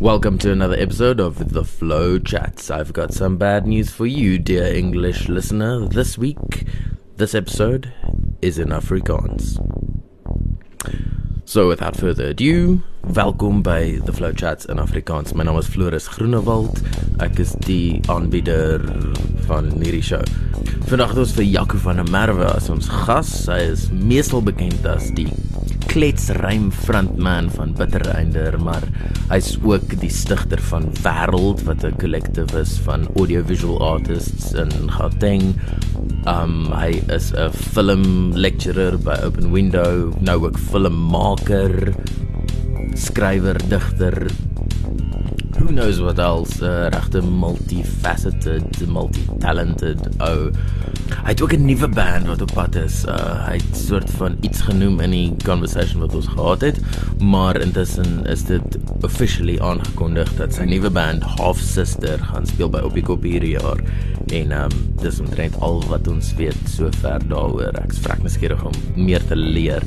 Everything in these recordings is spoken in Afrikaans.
Welcome to another episode of The Flow Chats. I've got some bad news for you, dear English listener. This week, this episode is in Afrikaans. So without further ado, welkom by The Flow Chats in Afrikaans. My naam is Floris Groenewald. Ek is die aanbieder van hierdie show. Vandag het ons vir Jaco van der Merwe as ons gas. Hy is meestal bekend as die kletsrym frontman van Bittereinder, maar hy's ook die stigter van Wêreld wat 'n collective is van audiovisual artists in Gauteng. Um hy is 'n film lecturer by Open Window, nou ook filmmaker, skrywer, digter, who knows what else uh, regte multifaceted multi-talented ou. Hy het ook 'n nuwe band wat op pad is uh, hy het soort van iets genoem in die conversation wat ons gehad het maar intussen is dit officially aangekondig dat sy nuwe band Half Sister gaan speel by Opie hierdie jaar. En um, dis omtrent al wat ons weet sover daaroor. Ek is vrek nuuskierig om meer te leer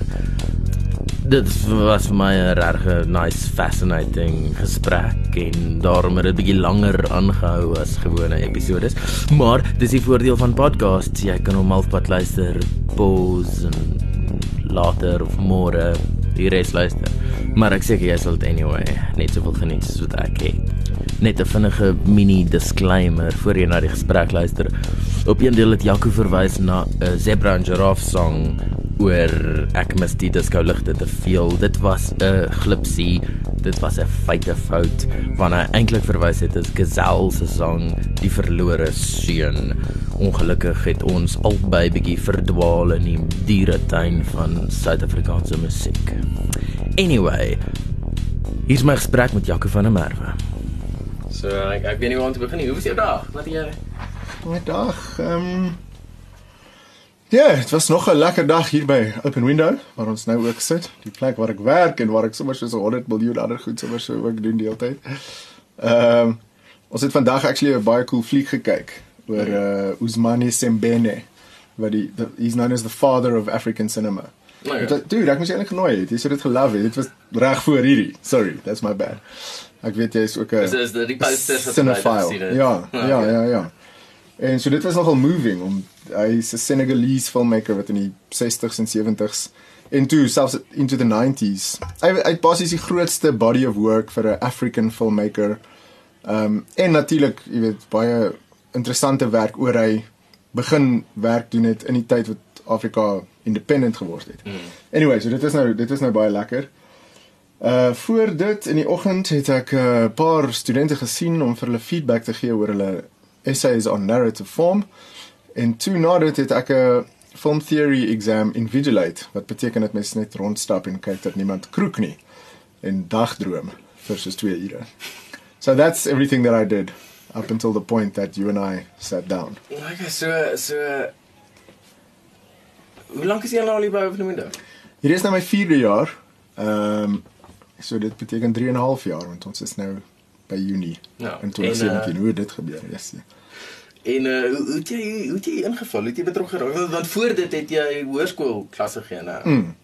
dit was vir my 'n regte nice fascinating gesprek en daarom het dit 'n bietjie langer aangehou as gewone episode is. Maar dis die voordeel van podcasts, jy kan hom halfpad luister, pause en later of môre die res luister. Maar ek seker jy sal dit anyway net soveel geniet soos wat ek het. Net 'n vinnige mini disclaimer voor jy na die gesprek luister. Op een deel het Jaco verwys na 'n Zebra and Giraffe song oor ek mis die disco ligte te veel. Dit was 'n glipsie. Dit was 'n feite fout wanneer hy eintlik verwys het as Gazelle se song Die verlore seun. Ongelukkig het ons albei bietjie verdwaal in die dieretuin van Suid-Afrikaanse musiek. Anyway, hier's my gesprek met Jaco van der Merwe. So ek ek weet nie waar om te begin nie. Hoe was jou dag? Wat het jy? My dag, ehm um, Ja, dit was nog 'n lekker dag hier by Open Window waar ons nou ook sit. Die plek waar ek werk en waar ek sommer so 100 miljoen ander goed sommer so ook doen deeltyd. Ehm um, ons het vandag actually 'n baie cool fliek gekyk oor uh Usmane Sembene wat die the, he's known as the father of African cinema. Nou ja. Dit dude, ek moes eintlik genooi het. Jy sou dit gelove het. Dit was reg voor hierdie. Sorry, that's my bad. Ek weet jy is ook 'n Is is die posters wat cinephile. Ja, ja, ja, ja. En so dit was nogal moving om hy's 'n Senegalese filmmaker wat in die 60s en 70s en toe selfs into the 90s. Hy hy basies die grootste body of work vir 'n African filmmaker. Ehm um, en natuurlik, jy weet, baie interessante werk oor hy begin werk doen het in die tyd wat Afrika independent geword het. Mm. Anyway, so dit is nou dit is nou baie lekker. Uh voor dit in die oggend het ek 'n uh, paar studente gesien om vir hulle feedback te gee oor hulle essays on narrative form. En toe na dit het ek 'n film theory exam invigilate wat beteken dat mens net rondstap en kyk dat niemand kroek nie en dagdroom vir soos 2 ure. So that's everything that I did up until the point that you and I sat down. Okay, so so Hoe lank is jy al hier by Open Window? Hier is nou my 4de jaar. Ehm um, so dit beteken 3 en 'n half jaar want ons is nou by Junie. Ja. En toe sien ek hoe dit gebeur. Yes. Ja. En uh, hoe hoe het jy hoe het jy ingeval? Hoe het jy betrokke geraak? Want, want voor dit het jy hoërskool klasse gegee, né? Mm.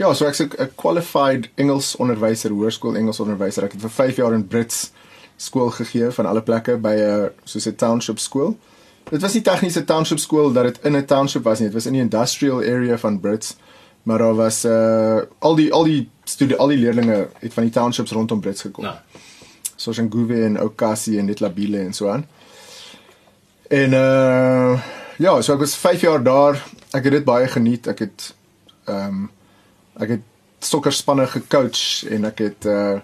Ja, so ek's 'n qualified Engels onderwyser, hoërskool Engels onderwyser. Ek het vir 5 jaar in Brits skool gegee van alle plekke by 'n soos 'n township skool. Dit was nie tegniese township skool dat dit in 'n township was nie. Dit was in die industrial area van Brits. Maar daar was uh al die al die studie al die leerders het van die townships rondom Brits gekom. Nou. Soos in Guve en Okasi en dit Labile en so aan. En uh ja, so ek was 5 jaar daar. Ek het dit baie geniet. Ek het ehm um, ek het sokkerspanne gecoach en ek het uh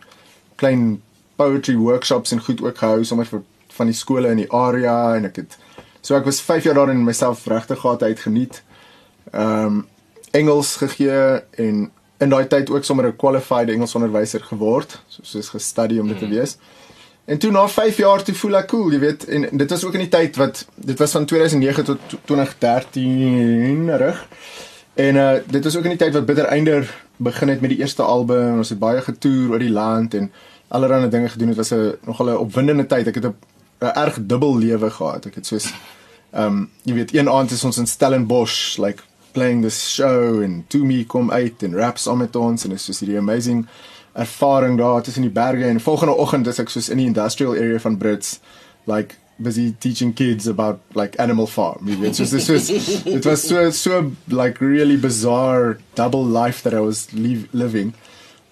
klein poetry workshops en goed ook gehou sommer vir van die skole in die area en ek het so ek was 5 jaar daar en myself regtig gehad uit geniet. Ehm um, Engels gegee en in daai tyd ook sommer 'n qualified Engels onderwyser geword, soos is gestudie om dit te wees. En toe na 5 jaar toe voel ek cool, jy weet, en dit was ook in die tyd wat dit was van 2009 tot 2013 rig. En uh dit was ook in die tyd wat Bitter Einder begin het met die eerste album. Ons het baie getoer oor die land en allerlei dinge gedoen. Dit was 'n nogal 'n opwindende tyd. Ek het 'n erg dubbel lewe gehad. Ek het soos ehm um, jy weet, een aand is ons in Stellenbosch like playing this show en To Me kom uit en rap saam met ons en dit is soos hierdie amazing ervaring daar tussen die berge. En volgende oggend is ek soos in die industrial area van Brits like busy teaching kids about like animal farm you weet. So this was it was so so like really bizarre double life that I was live, living.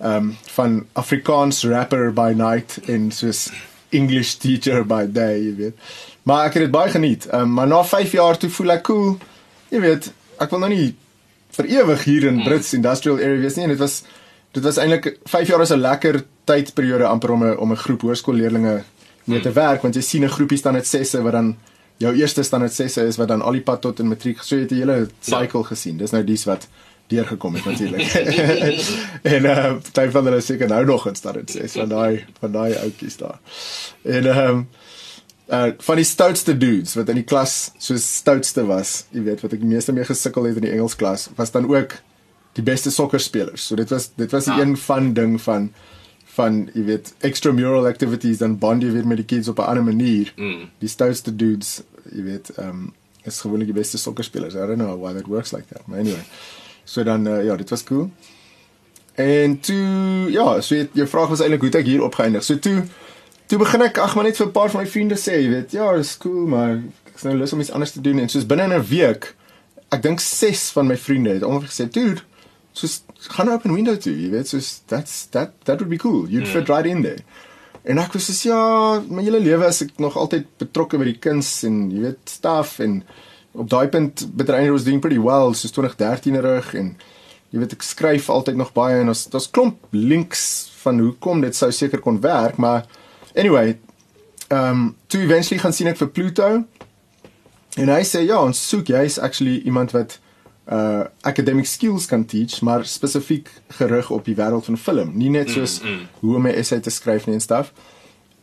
Um van Afrikaans rapper by night en soos English teacher by day jy weet. Maar ek het dit baie geniet. Um, maar na 5 jaar toe voel ek cool jy weet ek wil nou nie vir ewig hier in Brits industrial area wees nie en dit was dit was eintlik 5 jaar is 'n lekker tydperiode amper om 'n om 'n groep hoërskoolleerdlinge mee te werk want jy sien 'n groepie staan net 6se wat dan jou eerste standaard 6se is wat dan al die pad tot in matriek so jy het 'n hele cycle ja. gesien. Dis nou dies wat deurgekom het natuurlik en uh party van hulle seker nou nog in standaard 6 van daai van daai ouetjies daar. En ehm um, uh van die stoutste dudes wat in die klas so stoutste was jy weet wat ek die meeste mee gesukkel het in die Engels klas was dan ook die beste sokkerspelers so dit was dit was ja. een van ding van van jy weet extramural activities dan bond jy weer met die kids op 'n ander manier. Mm. Die stoutste dudes, jy weet, ehm um, is gewoonlik die beste sokkerspelers. I don't know why that works like that. But anyway. So dan uh, ja, dit was cool. En toe ja, so jy, jou vraag was eintlik hoe het ek hier opgeëindig? So toe toe begin ek ag maar net vir 'n paar van my vriende sê, jy weet, ja, dis cool, maar ek is nou lus om iets anders te doen en soos binne 'n week ek dink 6 van my vriende het ongeveer gesê, dude, soos gaan open window toe, jy weet, soos that's that that would be cool. You'd mm. fit right in there. En ek was so ja, my hele lewe as ek nog altyd betrokke by die kuns en jy weet stuff en op daai punt bedryf was doing pretty well soos 2013 rig en jy weet ek skryf altyd nog baie en ons daar's klomp links van hoekom dit sou seker kon werk, maar anyway, ehm um, toe eventually gaan sien ek vir Pluto en hy sê ja, ons soek jy's actually iemand wat uh academic skills kan teach maar spesifiek gerig op die wêreld van film. Nie net soos mm, mm. hoe om 'n essay te skryf nie en stuff.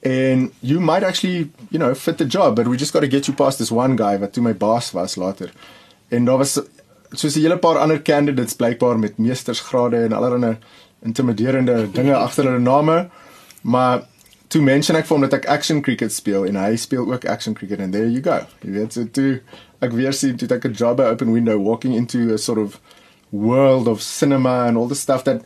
And you might actually you know fit the job but we just got to get you past this one guy wat toe my baas was later. En daar was soos 'n hele paar ander candidates blykbaar met meestersgrade en allerlei intimiderende dinge agter hulle name maar toe mention ek vir hom dat ek action cricket speel en hy speel ook action cricket and there you go jy weet so toe ek weer sien toe ek 'n job by Open Window walking into a sort of world of cinema and all the stuff that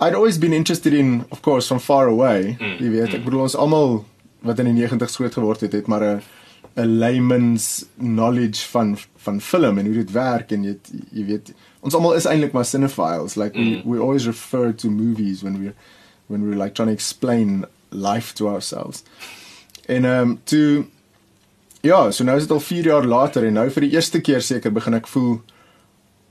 I'd always been interested in of course from far away. Mm, jy weet, mm. ek bedoel ons almal wat in die 90's groot geword het, het maar 'n 'n layman's knowledge van van film en hoe dit werk en jy jy weet ons almal is eintlik maar cinephiles like mm. we we always refer to movies when we when we like trying to explain life to ourselves. En ehm um, to Ja, so nou is dit al 4 jaar later en nou vir die eerste keer seker begin ek voel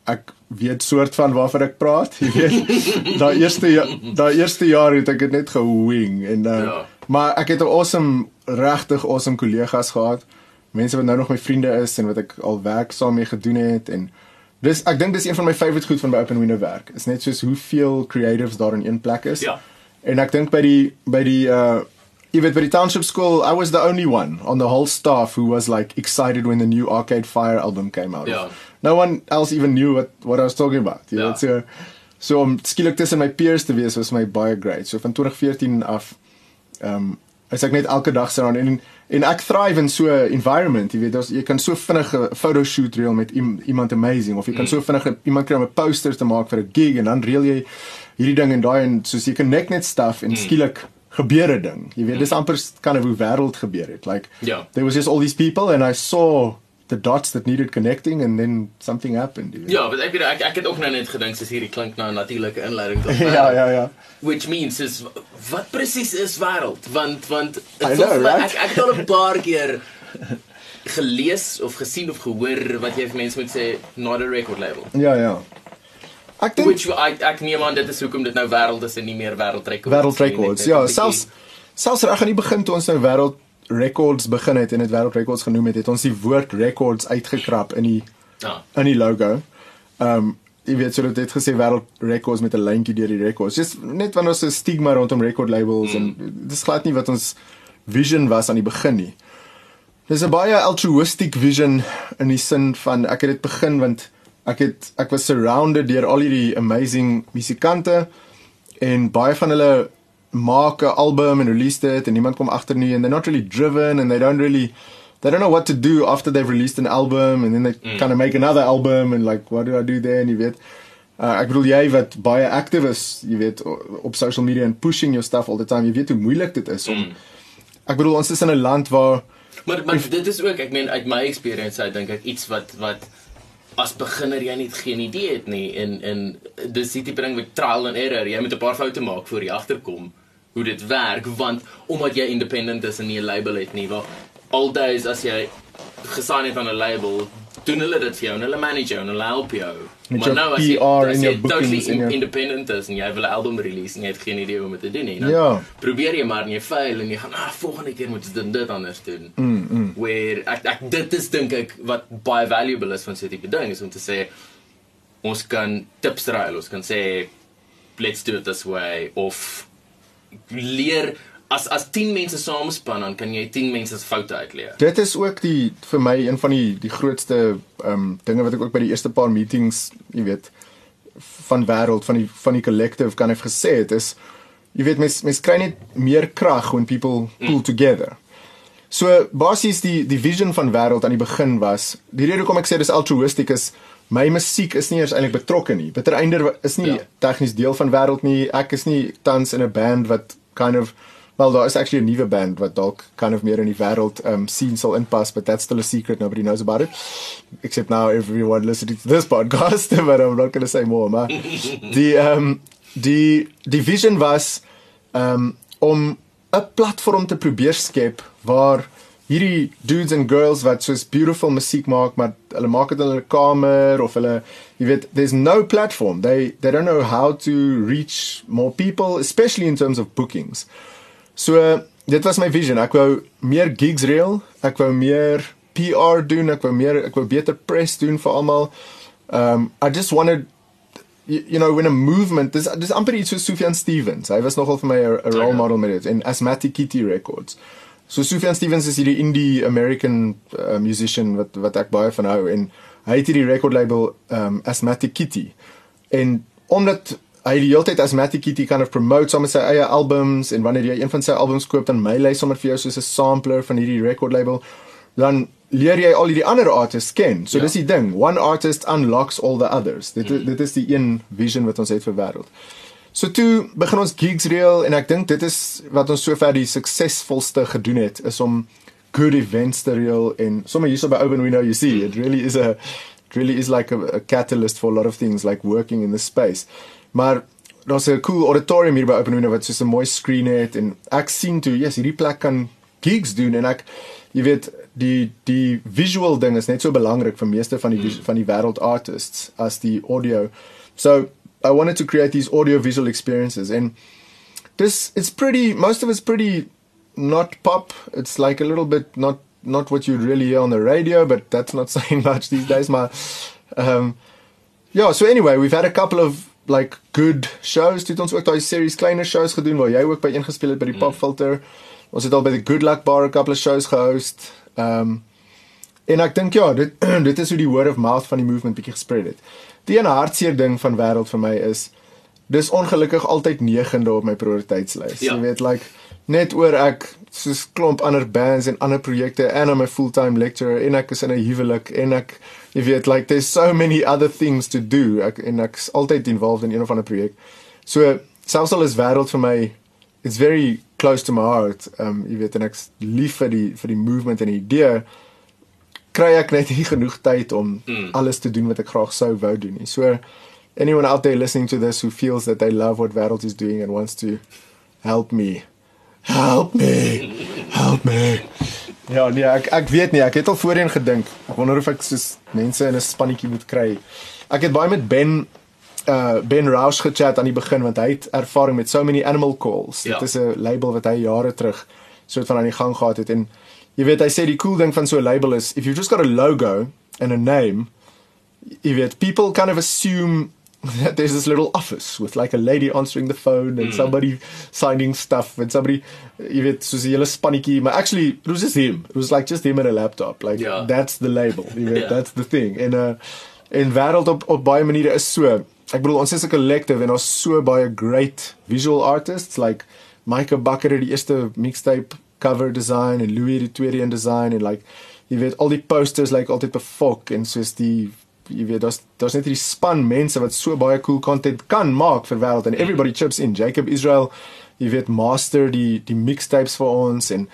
ek weet soort van waarvan ek praat, jy weet. daai eerste ja, daai eerste jaar het ek dit net gewing en uh, ja. maar ek het 'n awesome regtig awesome kollegas gehad. Mense wat nou nog my vriende is en wat ek al werk saam mee gedoen het en dis ek dink dis een van my favourite goed van by Open Window werk. Is net soos hoeveel creatives daar in een plek is. Ja. En ek dink by die by die uh Even by the township school, I was the only one on the whole staff who was like excited when the new Arcade Fire album came out. Yeah. No one else even knew what what I was talking about. You yeah. know, so so om skielik tussen my peers te wees was my baie great. So van 2014 af ehm um, is ek net elke dag staan en en ek thrive in so 'n environment. Jy weet, jy kan so vinnig 'n photoshoot reël met iemand amazing of jy kan mm. so vinnig iemand kry om 'n poster te maak vir 'n gig en dan reël jy hierdie ding en daai en soos jy connect net stuff en mm. skielik gebeure ding. Jy weet, dis hmm. amper kan of hoe wêreld gebeur het. Like yeah. there was just all these people and I saw the dots that needed connecting and then something happened. Ja, want ek weet ek ek het ook nou net gedink dis hierdie klink na 'n natuurlike inleiding tot Ja, ja, ja. Which means is wat presies is wêreld? Want want know, right? ek ek het al 'n paar keer gelees of gesien of gehoor wat jy vir mense moet sê not a record label. Ja, ja. Ek dink which ek ek neem aan dit is hoekom dit nou wêreld is en nie meer wêreldrekords. Wêreldrekords. Ja, selfs selfs reg aan die begin toe ons nou wêreld records begin het en dit wêreldrekords genoem het, het ons die woord records uitgekrap in die ja. in die logo. Ehm um, jy weet so dit het gesê wêreldrekords met 'n lyntjie deur die records. Dis net wanneer ons 'n stigma rondom record labels mm. en dis glad nie wat ons vision was aan die begin nie. Dis 'n baie altruistic vision in die sin van ek het dit begin want ek het ek was surrounded deur al hierdie amazing musikante en baie van hulle maak 'n album en release dit en niemand kom agter nie and they're not really driven and they don't really they don't know what to do after they've released an album and then they mm. kind of make another album and like what do I do there and you weet Uh, ek bedoel jy wat baie active is, jy weet op social media and pushing your stuff all the time. Jy weet hoe moeilik dit is om mm. Ek bedoel ons is in 'n land waar Maar maar dit is ook, ek meen uit my experience uit dink ek iets wat wat as beginner jy net geen idee het nie en en dis die tipe ding met trial and error. Jy moet 'n paar foute maak voor jy agterkom hoe dit werk want omdat jy independent is en nie 'n label het nie, waar aldays as jy gesign het aan 'n label, doen hulle dit vir jou en hulle manage jou en hulle help jou. Met maar nou as jy, as jy totally in, your... independent is en jy wil 'n album release en jy het geen idee hoe om dit te doen nie, dan ja. probeer jy maar en jy faal en jy gaan ah volgende keer moet jy dit dit anders doen. Mm, mm. Where ek, ek dit is dink ek wat baie valuable is van so 'n tipe ding is om te sê ons kan tips raai, ons kan sê let's do it this way of leer as as 10 mense saamspan dan kan jy 10 mense se foute uitleer. Dit is ook die vir my een van die die grootste ehm um, dinge wat ek ook by die eerste paar meetings, jy weet, van wêreld van die van die collective kan ek gesê het is jy weet mens mens kry net meer krag when people pull mm. together. So basies die die vision van wêreld aan die begin was, die rede hoekom ek sê dis altruistic is my musiek is nie eers eintlik betrokke nie. Bitter einde is nie ja. tegnies deel van wêreld nie. Ek is nie tans in 'n band wat kind of Well, daar is actually a nuwe band wat dalk kind of meer in die wêreld um scene sal inpas, but that's still a secret. Nobody knows about it. Except now everyone listening to this podcast, but I'm not going to say more, maar die um die die vision was um om 'n platform te probeer skep waar hierdie dudes and girls wat soos beautiful musiek maak, maar hulle maak dit in hulle kamer of hulle jy weet there's no platform. They they don't know how to reach more people, especially in terms of bookings. So dit was my vision. Ek wou meer gigs reël, ek wou meer PR doen, ek wou meer ek wou beter press doen vir almal. Um I just wanted you, you know when a movement dis dis amper iets so Sufjan Stevens. Hy was nogal vir my 'n role model met dit in Asthmatic Kitty Records. So Sufjan Stevens is hierdie indie American uh, musician wat wat ek baie van hou en hy het hierdie record label um Asthmatic Kitty. En omdat hy die hele tyd as Matty Kitty kind of promote sommer sy eie albums en wanneer jy een van sy albums koop dan mail hy sommer vir jou soos 'n sampler van hierdie record label dan leer jy al die ander artists ken. So ja. dis die ding, one artist unlocks all the others. Dit mm. dit is die een vision wat ons het vir wêreld. So toe begin ons gigs reël en ek dink dit is wat ons sover die suksesvolste gedoen het is om good events te reël en sommer hierso by Open We Know You See, it really is a it really is like a, a catalyst for a lot of things like working in the space. Maar daar's 'n cool auditorium hier by Open Window wat so 'n mooi screen het en ek sien toe, yes, hierdie plek kan gigs doen en ek jy weet die die visual ding is net so belangrik vir meeste van die mm. van die wêreld artists as die audio. So I wanted to create these audio visual experiences and this it's pretty most of it's pretty not pop. It's like a little bit not not what you'd really hear on the radio, but that's not saying much these days. My um yeah, so anyway, we've had a couple of like good shows. Dit ons ook daai series kleiner shows gedoen waar jy ook by ingespeel het by die mm. Pop Filter. Ons het al by die Good Luck Bar 'n couple of shows gehost. Ehm um, en ek dink ja, dit dit is hoe die word of mouth van die movement bietjie gespread het. Die een hartseer ding van wêreld vir my is dis ongelukkig altyd negende op my prioriteitslys. Ja. Jy weet like net oor ek soos klomp ander bands en ander projekte en I'm a full-time lecturer en ek is in 'n huwelik en ek jy weet like there's so many other things to do ek en ek's altyd involved in een of ander projek. So selfs al is wêreld vir my it's very close to my heart. Um jy weet en ek's lief vir die vir die movement en die idee kry ek net nie genoeg tyd om mm. alles te doen wat ek graag sou wou doen nie. So anyone out there listening to this who feels that they love what wêreld is doing and wants to help me help me help me ja nee ek ek weet nie ek het al voorheen gedink ek wonder of ek soos mense in 'n spannetjie moet kry. Ek het baie met Ben uh Ben Rausch gechat aan die begin want hy het ervaring met so many animal calls. Ja. dit is 'n label wat hy jare terug soort van aan die gang gehad het. En jy weet hy sê die cool ding van so 'n label is if you've just got a logo and a name jy weet people kind of assume there's this little office with like a lady answering the phone and mm. somebody signing stuff and somebody you weet soos 'n hele spannetjie but actually it was just him it was like just him and a laptop like yeah. that's the label you weet yeah. that's the thing en uh in wêreld op op baie maniere is so ek bedoel ons is 'n collective en ons so baie great visual artists like Micah Bucker het die eerste mixtape cover design en Louis die tweede een design en like jy weet al die posters like altyd befok en soos die jy weet daar's daar's net hierdie span mense wat so baie cool content kan maak vir wêreld en everybody chips in. Jacob Israel, jy weet master die die mixtapes vir ons en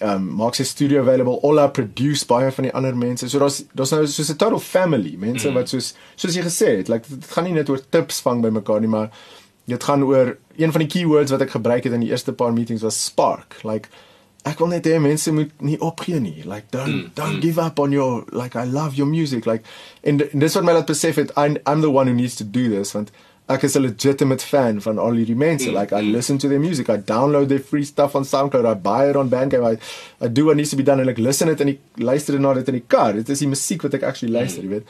um maak sy studio available all up produce baie van die ander mense. So daar's daar's nou soos 'n total family, mense mm. wat soos soos jy gesê het, like dit gaan nie net oor tips vang by mekaar nie, maar dit gaan oor een van die keywords wat ek gebruik het in die eerste paar meetings was spark. Like ek wil net hê mense moet nie opgee nie. Like don't mm. don't mm. give up on your like I love your music like en dis wat my laat besef het I'm, I'm the one who needs to do this want ek is 'n legitimate fan van al hierdie mense. Mm. Like I mm. listen to their music. I download their free stuff on SoundCloud. I buy it on Bandcamp. I I do what needs to be done and like listen it en ek luister dit na dit in die kar. Dit is die musiek wat ek actually luister, mm. jy weet.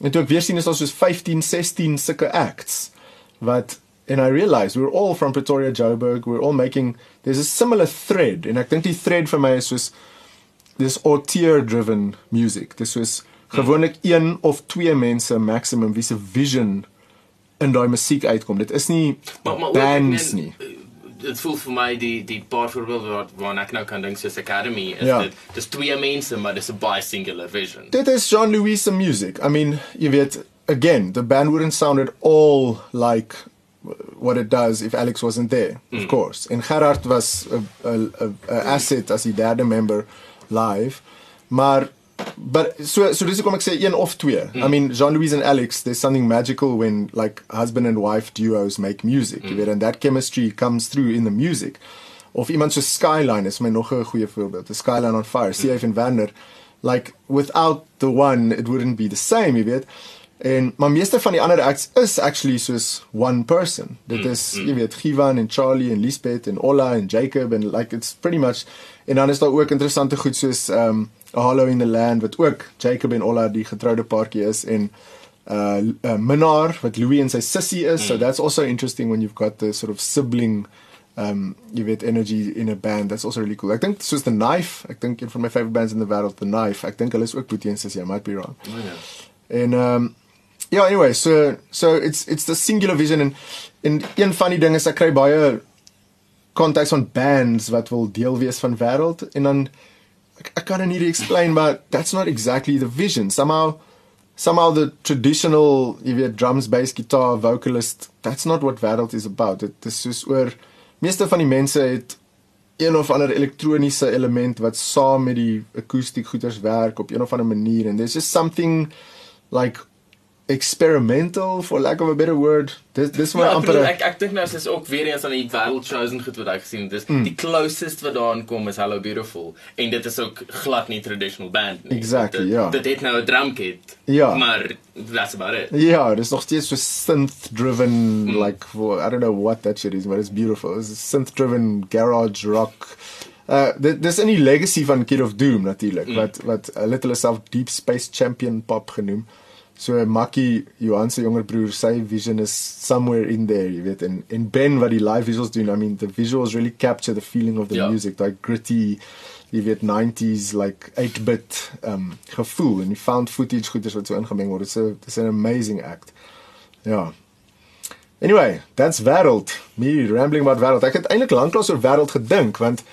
En toe ek weer sien is daar soos 15, 16 sulke acts wat and I realized we we're all from Pretoria Joburg. We're all making there's a similar thread and ek dink die thread vir my is soos this auteur driven music. Dis soos gewoonlik een of twee mense maximum wie se vision in daai musiek uitkom. Dit is nie maar, maar bands nie. Eh, dit voel vir my die die paar voorbeelde wat waar ek nou kan dink soos Academy is ja. dit dis twee mense maar dis 'n baie singular vision. Dit is Jean-Louis se music. I mean, you weet again, the band wouldn't sound at all like what it does if Alex wasn't there, mm. of course. En Gerard was a, a, a, a asset as die derde member live. Maar but so so dis hoekom ek sê een of twee. Mm. I mean Jean-Louis and Alex, there's something magical when like husband and wife duos make music. Mm. You know, and that chemistry comes through in the music. Of iemand so Skyline is my nog 'n goeie voorbeeld. The Skyline on Fire, mm. CF en Werner. Like without the one it wouldn't be the same, you weet. En maar meeste van die ander acts is actually soos one person. Dit mm, is mm. jy weet Givan en Charlie en Lisbeth en Ola en Jacob and like it's pretty much en dan is daar ook interessante goed soos um A Hollow in the Land wat ook Jacob en Ola die getroude paartjie is en uh, uh Minnar wat Louis en sy sussie is. Mm. So that's also interesting when you've got the sort of sibling um you get energy in a band. That's also really cool. Ek dink soos The Knife, ek dink een van my favorite bands in the world, The Knife. Ek dink hulle is ook Boetie en sussie, I might be wrong. Oh, yeah. En um ja, anyway, so so it's it's the singular vision and en een van die dinge is ek kry baie contacts van bands wat wil deel wees van wêreld en dan I can't really explain, but that's not exactly the vision. Somehow, somehow the traditional, if you drums, bass, guitar, vocalist, that's not what Wêreld is about. Dit is soos oor meeste van die mense het een of ander elektroniese element wat saam met die akoestiek goeters werk op een of ander manier and there's just something like experimental for lack of a better word. Dis dis maar ja, amper ek ek dink nou is ook weer eens aan die wêreld shows en goed wat ek gesien. Dis mm. die closest wat daaraan kom is Hello Beautiful en dit is ook glad nie traditional band nie. Exactly, ja. Dit het nou 'n drum kit. Ja. Maar that's about it. Ja, dis nog steeds so synth driven mm. like for I don't know what that shit is, but it's beautiful. It's synth driven garage rock. Uh dit dis in die legacy van Kid of Doom natuurlik mm. wat wat hulle het hulle self Deep Space Champion pop genoem. So Makkie Johan se jonger broer, sy vision is somewhere in there, jy weet, en en Ben wat die live visuals doen, I mean the visuals really capture the feeling of the yeah. music, like gritty, jy weet 90s like 8-bit um gevoel en die found footage goeders wat so ingemeng word. Dit's 'n dit's 'n amazing act. Ja. Anyway, that's wêreld. Me rambling about wêreld. Ek het eintlik lanklaas oor wêreld gedink want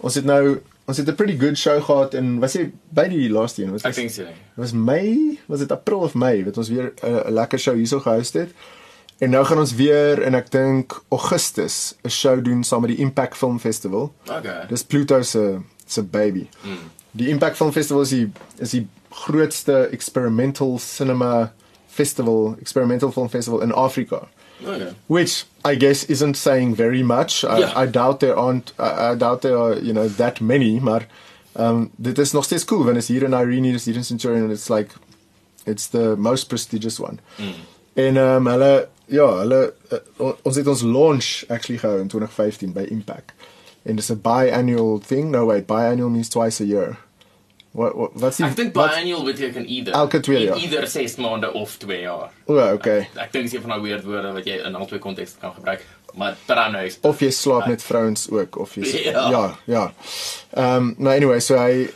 ons het nou ons het 'n pretty good show gehad en was jy by die laaste een? Was Ek dink so. Was Mei, was dit April of Mei wat ons weer 'n lekker show hierso gehost het. En nou gaan ons weer en ek dink Augustus 'n show doen saam met die Impact Film Festival. Okay. Dis Pluto se se baby. Mm. Die Impact Film Festival is die is die grootste experimental cinema festival, experimental film festival in Afrika. Okay. Which I guess isn't saying very much. I, yeah. I doubt there aren't. I, I doubt there are you know that many. Maar um, dit is nog steeds cool. When it's here in Irene, it's here in Centurion, it's like it's the most prestigious one. Mm. En um, hulle ja, hulle uh, ons het ons launch actually gehou in 2015 by Impact. And it's a biannual thing. No wait, biannual means twice a year. Wat wat wat's die Ek dink biannual beteken either. Elke 2 jaar. Either 6 maande of 2 jaar. O, okay. Ek, ek dink dis een van daai weird woorde wat jy in albei kontekste kan gebruik. Maar is Of jy slaap met vrouens ook of jy Ja, ja. ja. Ehm um, nou anyway, so hy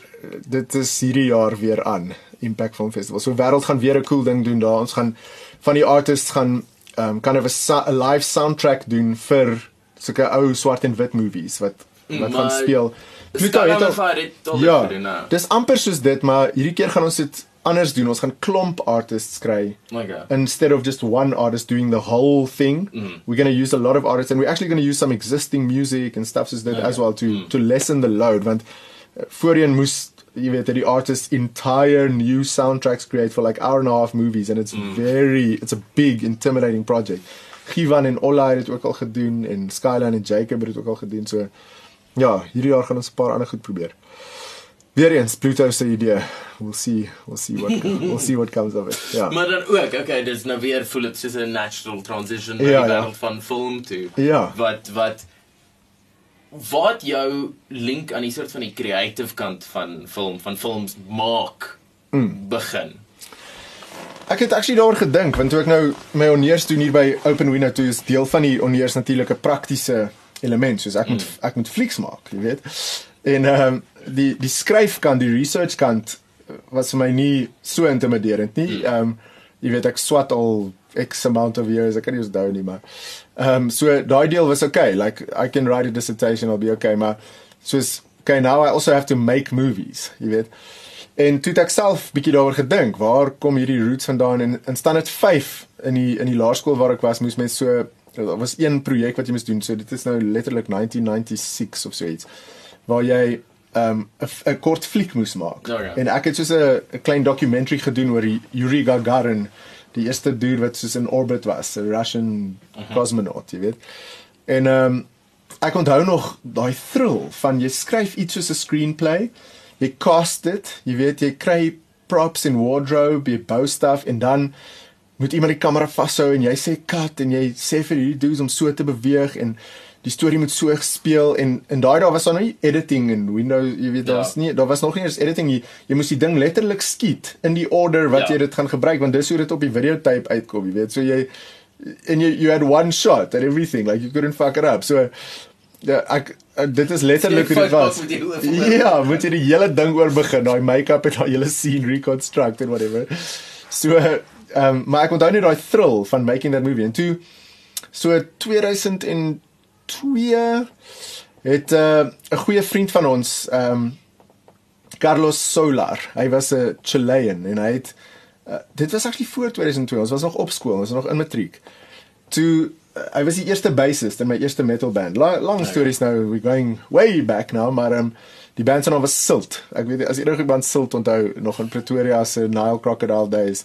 dit is hierdie jaar weer aan Impact Film Festival. So wêreld gaan weer 'n cool ding doen daar. Ons gaan van die artists gaan ehm um, kind of a, a live soundtrack doen vir sulke ou swart en wit movies wat wat gaan speel. Pluto het al Ja. Nou. Dis amper soos dit, maar hierdie keer gaan ons dit anders doen. Ons gaan klomp artists kry. Okay. Instead of just one artist doing the whole thing, mm. we're going to use a lot of artists and we're actually going to use some existing music and stuff as that okay. as well to mm. to lessen the load want uh, voorheen moes jy weet die artists entire new soundtracks create for like hour and a half movies and it's mm. very it's a big intimidating project. Givan en Olla het dit ook al gedoen en Skyline en Jacob het dit ook al gedoen so ja, hierdie jaar gaan ons 'n paar ander goed probeer. Weer eens Pluto se idee. We'll see, we'll see what we'll see what comes of it. Ja. Maar dan ook, okay, dis nou weer voel dit soos 'n natural transition ja, ja. van film toe. Ja. Wat wat wat jou link aan die soort van die creative kant van film van films maak mm. begin. Ek het actually daaroor gedink want toe ek nou my honeurs doen hier by Open Window toe is deel van die honeurs natuurlik 'n praktiese element soos ek mm. moet ek moet flieks maak, jy weet. En ehm um, die die skryfkant, die research kant was vir my nie so intimiderend nie. Hmm. Ehm um, jy weet ek swat al X amount of years, ek kan nie onthou nie, maar ehm um, so daai deel was okay. Like I can write a dissertation, I'll be okay, maar soos okay, now I also have to make movies, jy weet. En toe ek self bietjie daaroor gedink, waar kom hierdie roots vandaan en in dit 5 in die in die laerskool waar ek was, moes mens so daar was een projek wat jy moes doen. So dit is nou letterlik 1996 of so iets waar jy um 'n kort fliek moes maak. Oh, ja. En ek het so 'n klein documentary gedoen oor Yuri Gagarin, die eerste dude wat soos in orbit was, 'n Russian uh mhm. -huh. cosmonaut, jy weet. En um ek onthou nog daai thrill van jy skryf iets soos 'n screenplay, jy cast dit, jy weet jy kry props en wardrobe, jy bou stuff en dan moet iemand die kamera vashou en jy sê cut en jy sê vir hierdie dudes om so te beweeg en die storie moet so gespeel en in daai dae was daar nog nie editing in Windows, jy weet, daar ja. was nie daar was nog nie eens editing nie. Jy moes die ding letterlik skiet in die order wat ja. jy dit gaan gebruik want dis hoe dit op die videotape uitkom, jy weet. So jy en you you had one shot and everything like you couldn't fuck it up. So ja, ek dit is letterlik hoe dit was. Ja, moet jy die hele ding oor begin, daai make-up en daai hele scene reconstruct and whatever. So ehm um, maar ek onthou net daai thrill van making that movie en toe so 2000 en 2 het eh, 'n uh, goeie vriend van ons, ehm um, Carlos Solar. Hy was 'n Chilean en hy het uh, dit was eintlik voor 2002. Ons was nog op skool, ons was nog in matriek. Toe uh, hy was die eerste bassist in my eerste metal band. La, long ja, ja. stories now, we going way back now, maar ehm um, die band se naam was Silt. Ek weet as enige band Silt onthou nog in Pretoria se Nile Crocodile days.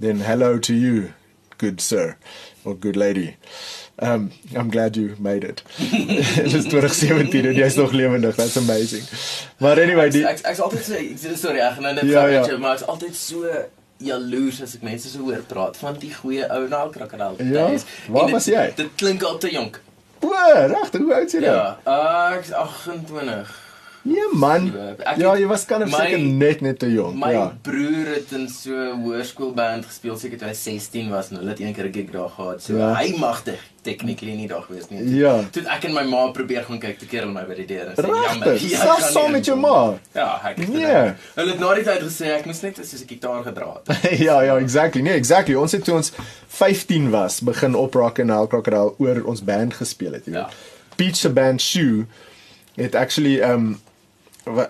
Then hello to you, good sir or good lady. Um I'm glad you made it. Dit is 2017 en jy's nog lewendig. That's amazing. Maar anyway, die ek ek's altyd so ek sê storie reg en dan net ja, ja. Jy, maar ek's altyd so jaloers as ek mense so hoor praat van die goeie ou naal krokodil. Ja. Waar was jy? Dit klink al te jonk. O, regtig, hoe oud is jy nou? Ja, uh, ek's 28. Nee man. Ek ja, jy was kan seker net net te jong. My ja. broer het in so 'n hoërskoolband gespeel seker toe hy 16 was en hulle het eendag 'n gig daar gehad. So ja. hy magte technically nie daar gewees nie. Ja. Toe ek en my ma probeer gaan kyk te keer hulle my by die deur en sê jammer. Ja, Selfs saam met jou ma. Ja, ek het. Nee. Hulle het na die tyd gesê ek moes net soos 'n gitaar gedra het. ja, ja, exactly. Nee, exactly. Ons het toe ons 15 was begin op Rock and Roll Crocodile oor ons band gespeel het, jy weet. Ja. Beach the band shoe het actually um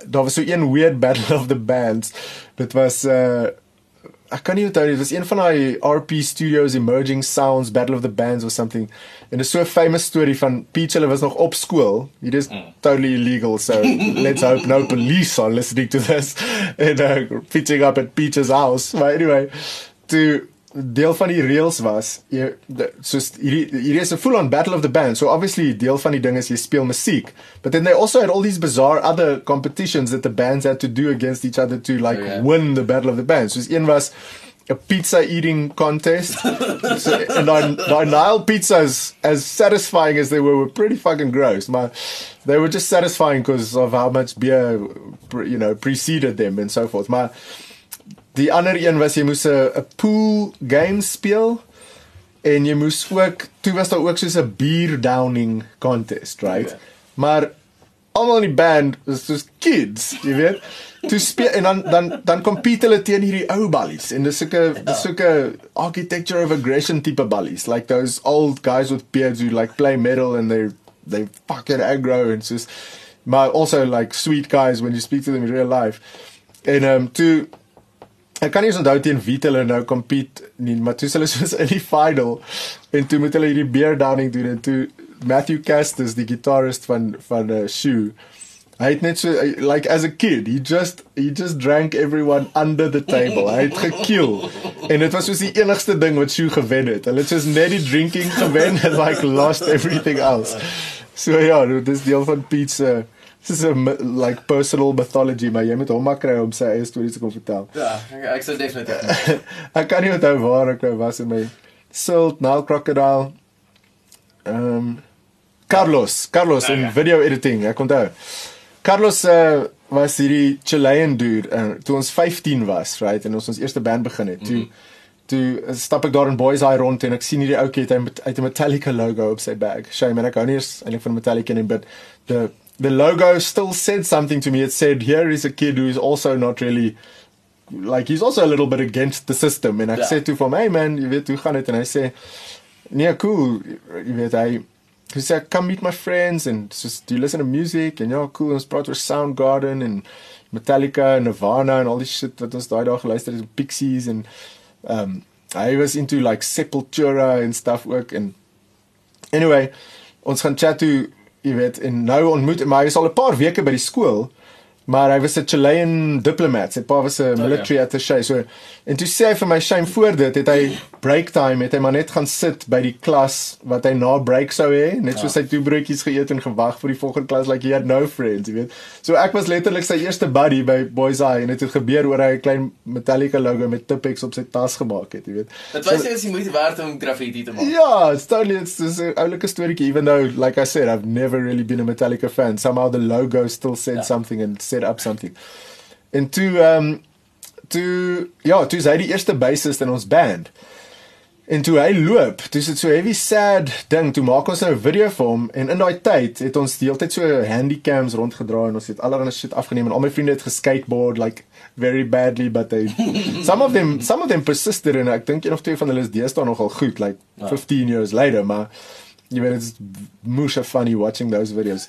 daar was so een weird battle of the bands. Dit was uh ek kan nie onthou dit was een van daai RP Studios Emerging Sounds Battle of the Bands or something. En 'n so famous storie van Peach hulle was nog op skool. It is mm. totally illegal so let's hope no police are listening to this and uh, pitching up at Peach's house. But anyway, to deel van die reels was jy soos hierdie hierdie is 'n full on battle of the band so obviously deel van die ding is jy speel musiek but then they also had all these bizarre other competitions that the bands had to do against each other to like oh, yeah. win the battle of the bands so een was a pizza eating contest so, and on on Nile pizzas as satisfying as they were were pretty fucking gross but they were just satisfying because of how much beer you know preceded them and so forth maar Die ander een was jy moes 'n 'n pool game speel en jy moes ook toe was daar ook soos 'n beer downing contest, right? Yeah. Maar almal in die band was soos kids, jy weet. Toe speel en dan dan dan compete hulle teen hierdie ou ballies en dis sulke dis ja. sulke architecture of aggression tipe ballies, like those old guys with beards who like play metal and they they fucking aggro and so but also like sweet guys when you speak to them in real life. En um toe Ek kan nie eens onthou teen wie hulle nou compete nie, maar toe hulle soos in die final en toe moet hulle hierdie beer downing doen en toe Matthew Castus die gitarist van van uh, shoe Hy het net so like as a kid, he just he just drank everyone under the table. Hy het gekill. En dit was soos die enigste ding wat Shoe gewen het. Hulle het soos net die drinking gewen and like lost everything else. So ja, dis deel van pizza. Dis 'n like personal mythology, maar jy moet hom maar kry om sy eie stories te kom vertel. Ja, ek, ek sou definitief. ek kan nie onthou waar ek nou was in my Silt Nile Crocodile. Ehm um, Carlos, Carlos in video editing, ek onthou. Carlos uh, was hierdie Chilean dude en uh, toe ons 15 was, right, en ons ons eerste band begin het. Toe mm -hmm. toe uh, stap ek daar in Boys Eye rond en ek sien hierdie ouetjie het uit 'n Metallica logo op sy bag. Shame man, ek hou nie eens eintlik van Metallica nie, but the the logo still said something to me. It said here is a kid who is also not really like he's also a little bit against the system and ek yeah. sê toe vir my, hey man, jy weet hoe gaan dit en hy sê nee, cool, jy weet hy He said, "Come meet my friends and just do you listen to music and you're cool." Ons praat oor Soundgarden en Metallica en Nirvana en al die shit wat ons daai dae geluister het, Pixies en um I was into like Sepultura and stuff ook en anyway, ons gaan chat toe, jy weet, en nou ontmoet maar hy is al 'n paar weke by die skool. Maar hy was 'n Chilean diplomat. Sy pa was 'n oh, military oh, ja. attaché. So en toe sê hy vir my shame voor dit het hy break time het hy maar net gaan sit by die klas wat hy na break sou hê, net so ja. sy twee broodjies geëet en gewag vir die volgende klas like he had no friends, jy weet. So ek was letterlik sy eerste buddy by Boys Eye en dit het, het gebeur oor hy 'n klein Metallica logo met Tipex op sy tas gemaak het, jy weet. Dit was so, jy moet werd om graffiti te maak. Ja, it's totally it's, it's 'n oulike storieetjie even though like I said I've never really been a Metallica fan. Somehow the logo still said ja. something and set up something. En toe ehm um, toe ja, toe is hy die eerste bassist in ons band. En toe hy loop, dis dit so heavy sad ding, toe maak ons nou 'n video vir hom en in daai tyd het ons die hele tyd so handycams rondgedra en ons het allerlei shit afgeneem en al my vriende het geskateboard like very badly but they some of them some of them persisted and ek dink een of twee van hulle is deesdae nogal goed like 15 years later maar jy weet dit's moose funny watching those videos.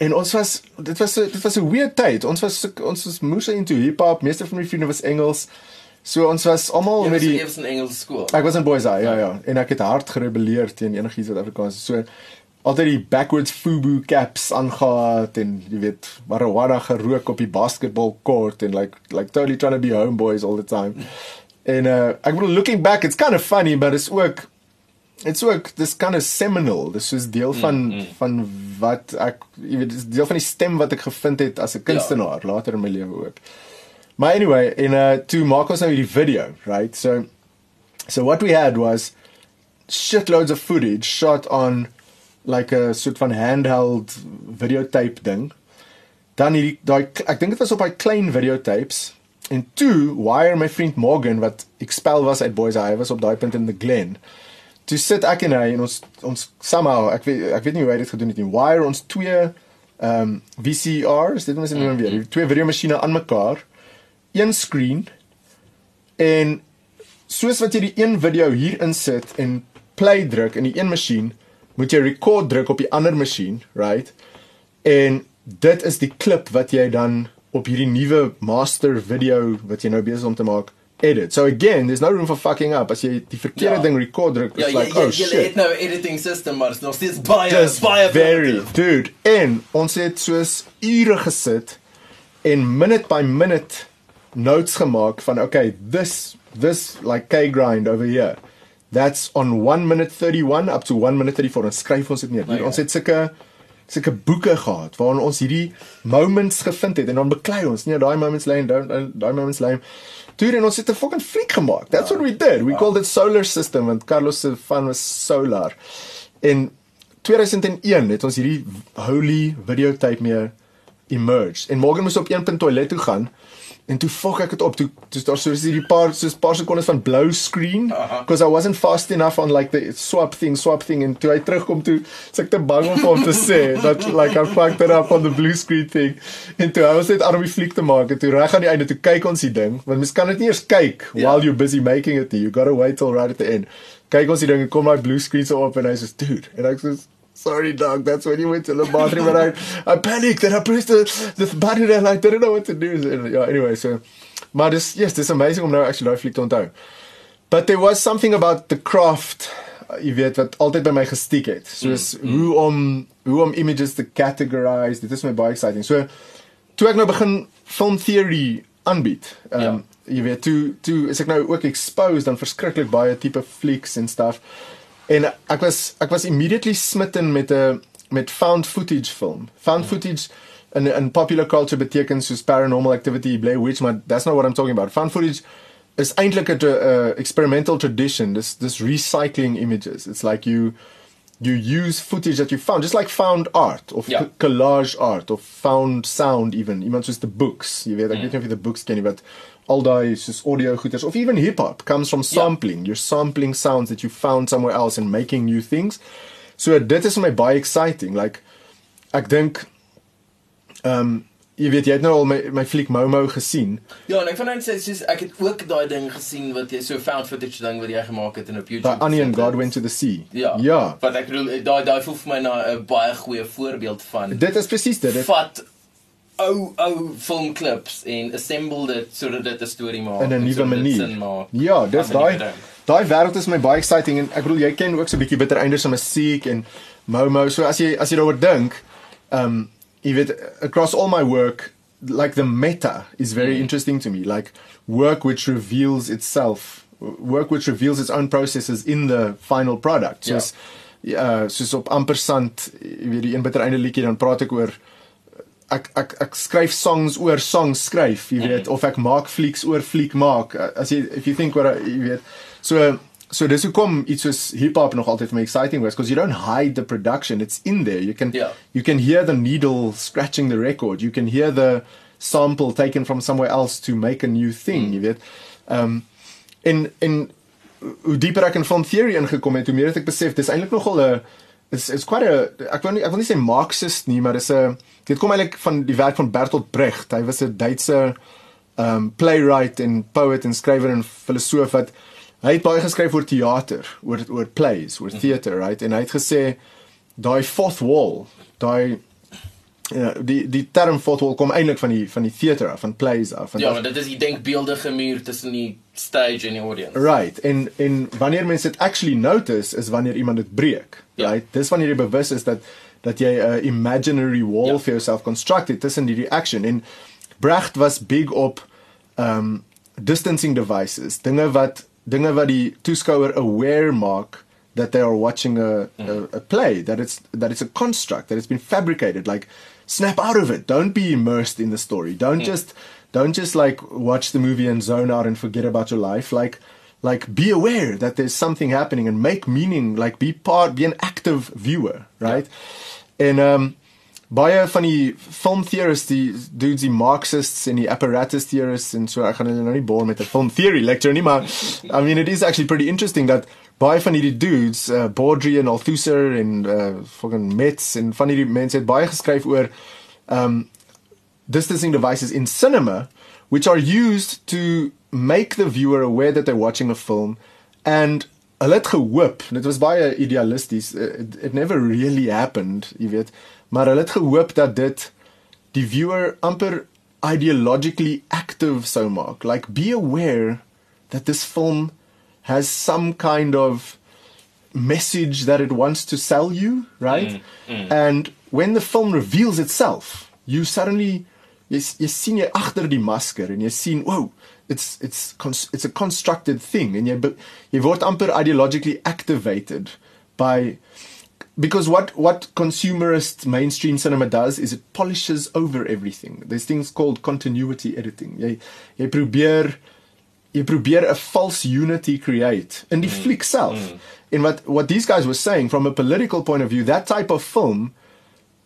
En ons was dit was dit was 'n weird tyd. Ons was ons was moose into hip hop. Meeste van my vriende was Engels. So ons was almal met die was in Engelse skool. Ek was in Boys High, ja ja. En ek het hard gerebelleer teen enigiets wat Afrikaans is. So altyd die backwards fubu caps aangetree en jy weet marijuana gerook op die basketball court en like like totally trying to be homeboys all the time. En uh ek bedoel looking back it's kind of funny but it's ook it's ook this kind of seminal this is deel van mm, mm. van wat ek jy weet dis deel van die stem wat ek gevind het as 'n kunstenaar ja. later in my lewe ook maar anyway in uh to maak ons nou hierdie video right? So so what we had was shitloads of footage shot on like a sort van handheld videotape ding. Dan hierdie daai ek dink dit was op daai klein videotapes. En toe wire my vriend Morgan wat expel was uit Boys High was op daai punt in the Glen. Toe sit ek en hy en ons ons somehow ek weet ek weet nie hoe hy dit gedoen het nie wire ons twee ehm um, VCRs dit moet ons nou weer twee video masjiene aan mekaar een screen en soos wat jy die een video hier insit en play druk in die een masjien moet jy record druk op die ander masjien right en dit is die klip wat jy dan op hierdie nuwe master video wat jy nou besig om te maak edit. So again, there's no room for fucking up. As jy die verkeerde ja. ding record druk, is ja, like ja, oh shit. Jy het nou 'n editing system maar is nog steeds baie baie very dude. En ons het soos ure gesit en minute by minute notes gemaak van okay, this this like K grind over here. That's on 1 minute 31 up to 1 minute 34. Ons skryf ons dit neer. Oh, ons het sulke sulke boeke gehad waarin ons hierdie moments gevind het en dan beklei ons. Nee, daai moments lê en daai moments lê. Dude, en ons het 'n fucking fliek gemaak. That's ja. what we did. We ja. called it Solar System want Carlos se van was solar. In 2001 het ons hierdie holy videotape mee emerged. En morgen moes op een punt toilet toe gaan En toe fok ek dit op. Toe toe daar so is hierdie paar soos paar sekondes van blou screen because I wasn't fast enough on like the swap thing, swap thing en toe hy terugkom toe sê ek te bang om hom te sê dat like I fucked it up on the blue screen thing. En toe was dit army fliek te maak en toe reg aan die einde toe kyk ons die ding want mens kan dit nie eers kyk yeah. while you're busy making it. You got to wait till right at the end. Kyk ons die ding en kom daai blue screen so op en hy sê dude en ek sê sorry dog, that's when you went to the bathroom and I I panicked and I pressed the the button and I didn't know what to do. So, yeah, anyway, so maar dis yes, dis amazing om nou actually daai fliek te onthou. But there was something about the craft, uh, jy weet wat altyd by my gestiek het. Soos mm, mm. hoe om hoe om images te categorize. Dit is my baie exciting. So toe ek nou begin film theory aanbied. Ehm um, ja. jy weet toe toe is ek nou ook exposed aan verskriklik baie tipe flieks en stuff. En ek was ek was immediately smitten met 'n met found footage film. Found mm. footage in in popular culture beteken soos paranormal activity, Blair Witch, but that's not what I'm talking about. Found footage is eintlik 'n uh, experimental tradition. This this recycling images. It's like you you use footage that you found, just like found art of yeah. collage art of found sound even. Iemand soos the books. Jy weet, ek mm. weet nie of jy the books ken nie, but al daai soos audio goeters of even hip hop comes from sampling. Yeah. You're sampling sounds that you found somewhere else and making new things. So dit is my baie exciting. Like ek dink ehm um, jy weet jy het nou al my my fliek Momo gesien. Ja, en ek van net sê soos ek het ook daai ding gesien wat jy so found footage ding wat jy gemaak het in op YouTube. The Onion God went to the sea. Ja. Ja. Wat ek bedoel daai daai voel vir my na 'n baie goeie voorbeeld van. Dit is presies dit. Vat ou ou filmklips en assemble dit sodat dit 'n storie maak in 'n nuwe manier. Ja, dis daai daai wêreld is my baie exciting en ek bedoel jy ken ook so 'n bietjie bitter einde se musiek en Momo. So as jy as jy daaroor dink, ehm um, you weet across all my work like the meta is very mm. interesting to me. Like work which reveals itself work which reveals its own processes in the final product. So ja uh, soos op ampersand jy weet die een bitter einde liedjie dan praat ek oor ek ek ek skryf songs oor songs skryf jy weet mm. of ek maak flieks oor fliek maak. As jy if you think what jy weet. So so dis hoekom iets soos hip hop nog altyd my exciting was because you don't hide the production it's in there you can yeah. you can hear the needle scratching the record you can hear the sample taken from somewhere else to make a new thing mm. jy weet um in in hoe dieper ek in film theory ingekom het hoe meer het ek besef dis eintlik nogal 'n is is quite a ek wil nie ek wil nie sê marxist nie maar dis 'n dit kom eintlik van die werk van Bertolt Brecht hy was 'n Duitse um playwright en poet en skrywer en filosoof wat hy het baie geskryf oor teater, oor oor plays, oor mhm. theater, right? En hy het gesê daai fourth wall, daai ja, die die term fourth wall kom eintlik van die van die theater af, van plays af. Van ja, maar dit is die denkbeeldige muur tussen die stage en die audience. Right. En en wanneer mense dit actually notice is wanneer iemand dit breek, ja. right? Dis wanneer jy bewus is dat dat jy 'n imaginary wall ja. for yourself constructed tussen die reaction en Brecht was big op um distancing devices, dinge wat dinge wat die toeskouer aware maak that they are watching a, mm. a a play that it's that it's a construct that it's been fabricated like snap out of it don't be immersed in the story don't mm. just don't just like watch the movie and zone out and forget about your life like like be aware that there's something happening and make meaning like be part be an active viewer right yeah. and um baie van die film theorists die dudes die marxists en die apparatus theorists en so ek gaan hulle nou nie bore met 'n film theory lecture nie maar i mean it is actually pretty interesting that baie van hierdie dudes uh, Baudry en Althusser en uh, fucking Metz en van hierdie mense het baie geskryf oor um distancing devices in cinema which are used to make the viewer aware that they're watching a film and hulle het gehoop dit was baie idealisties it, it never really happened jy weet maar hulle het gehoop dat dit die viewer amper ideologically active sou maak. Like be aware that this film has some kind of message that it wants to sell you right? Mm, mm. and when the film reveals itself you suddenly jy jy sien jy agter die masker en jy sien wow it's it's it's a constructed thing. And jy jy word amper ideologically activated by because what what consumerist mainstream cinema does is it polishes over everything there's things called continuity editing jy jy probeer jy probeer 'n false unity create in die mm. fliek self mm. in what what these guys were saying from a political point of view that type of film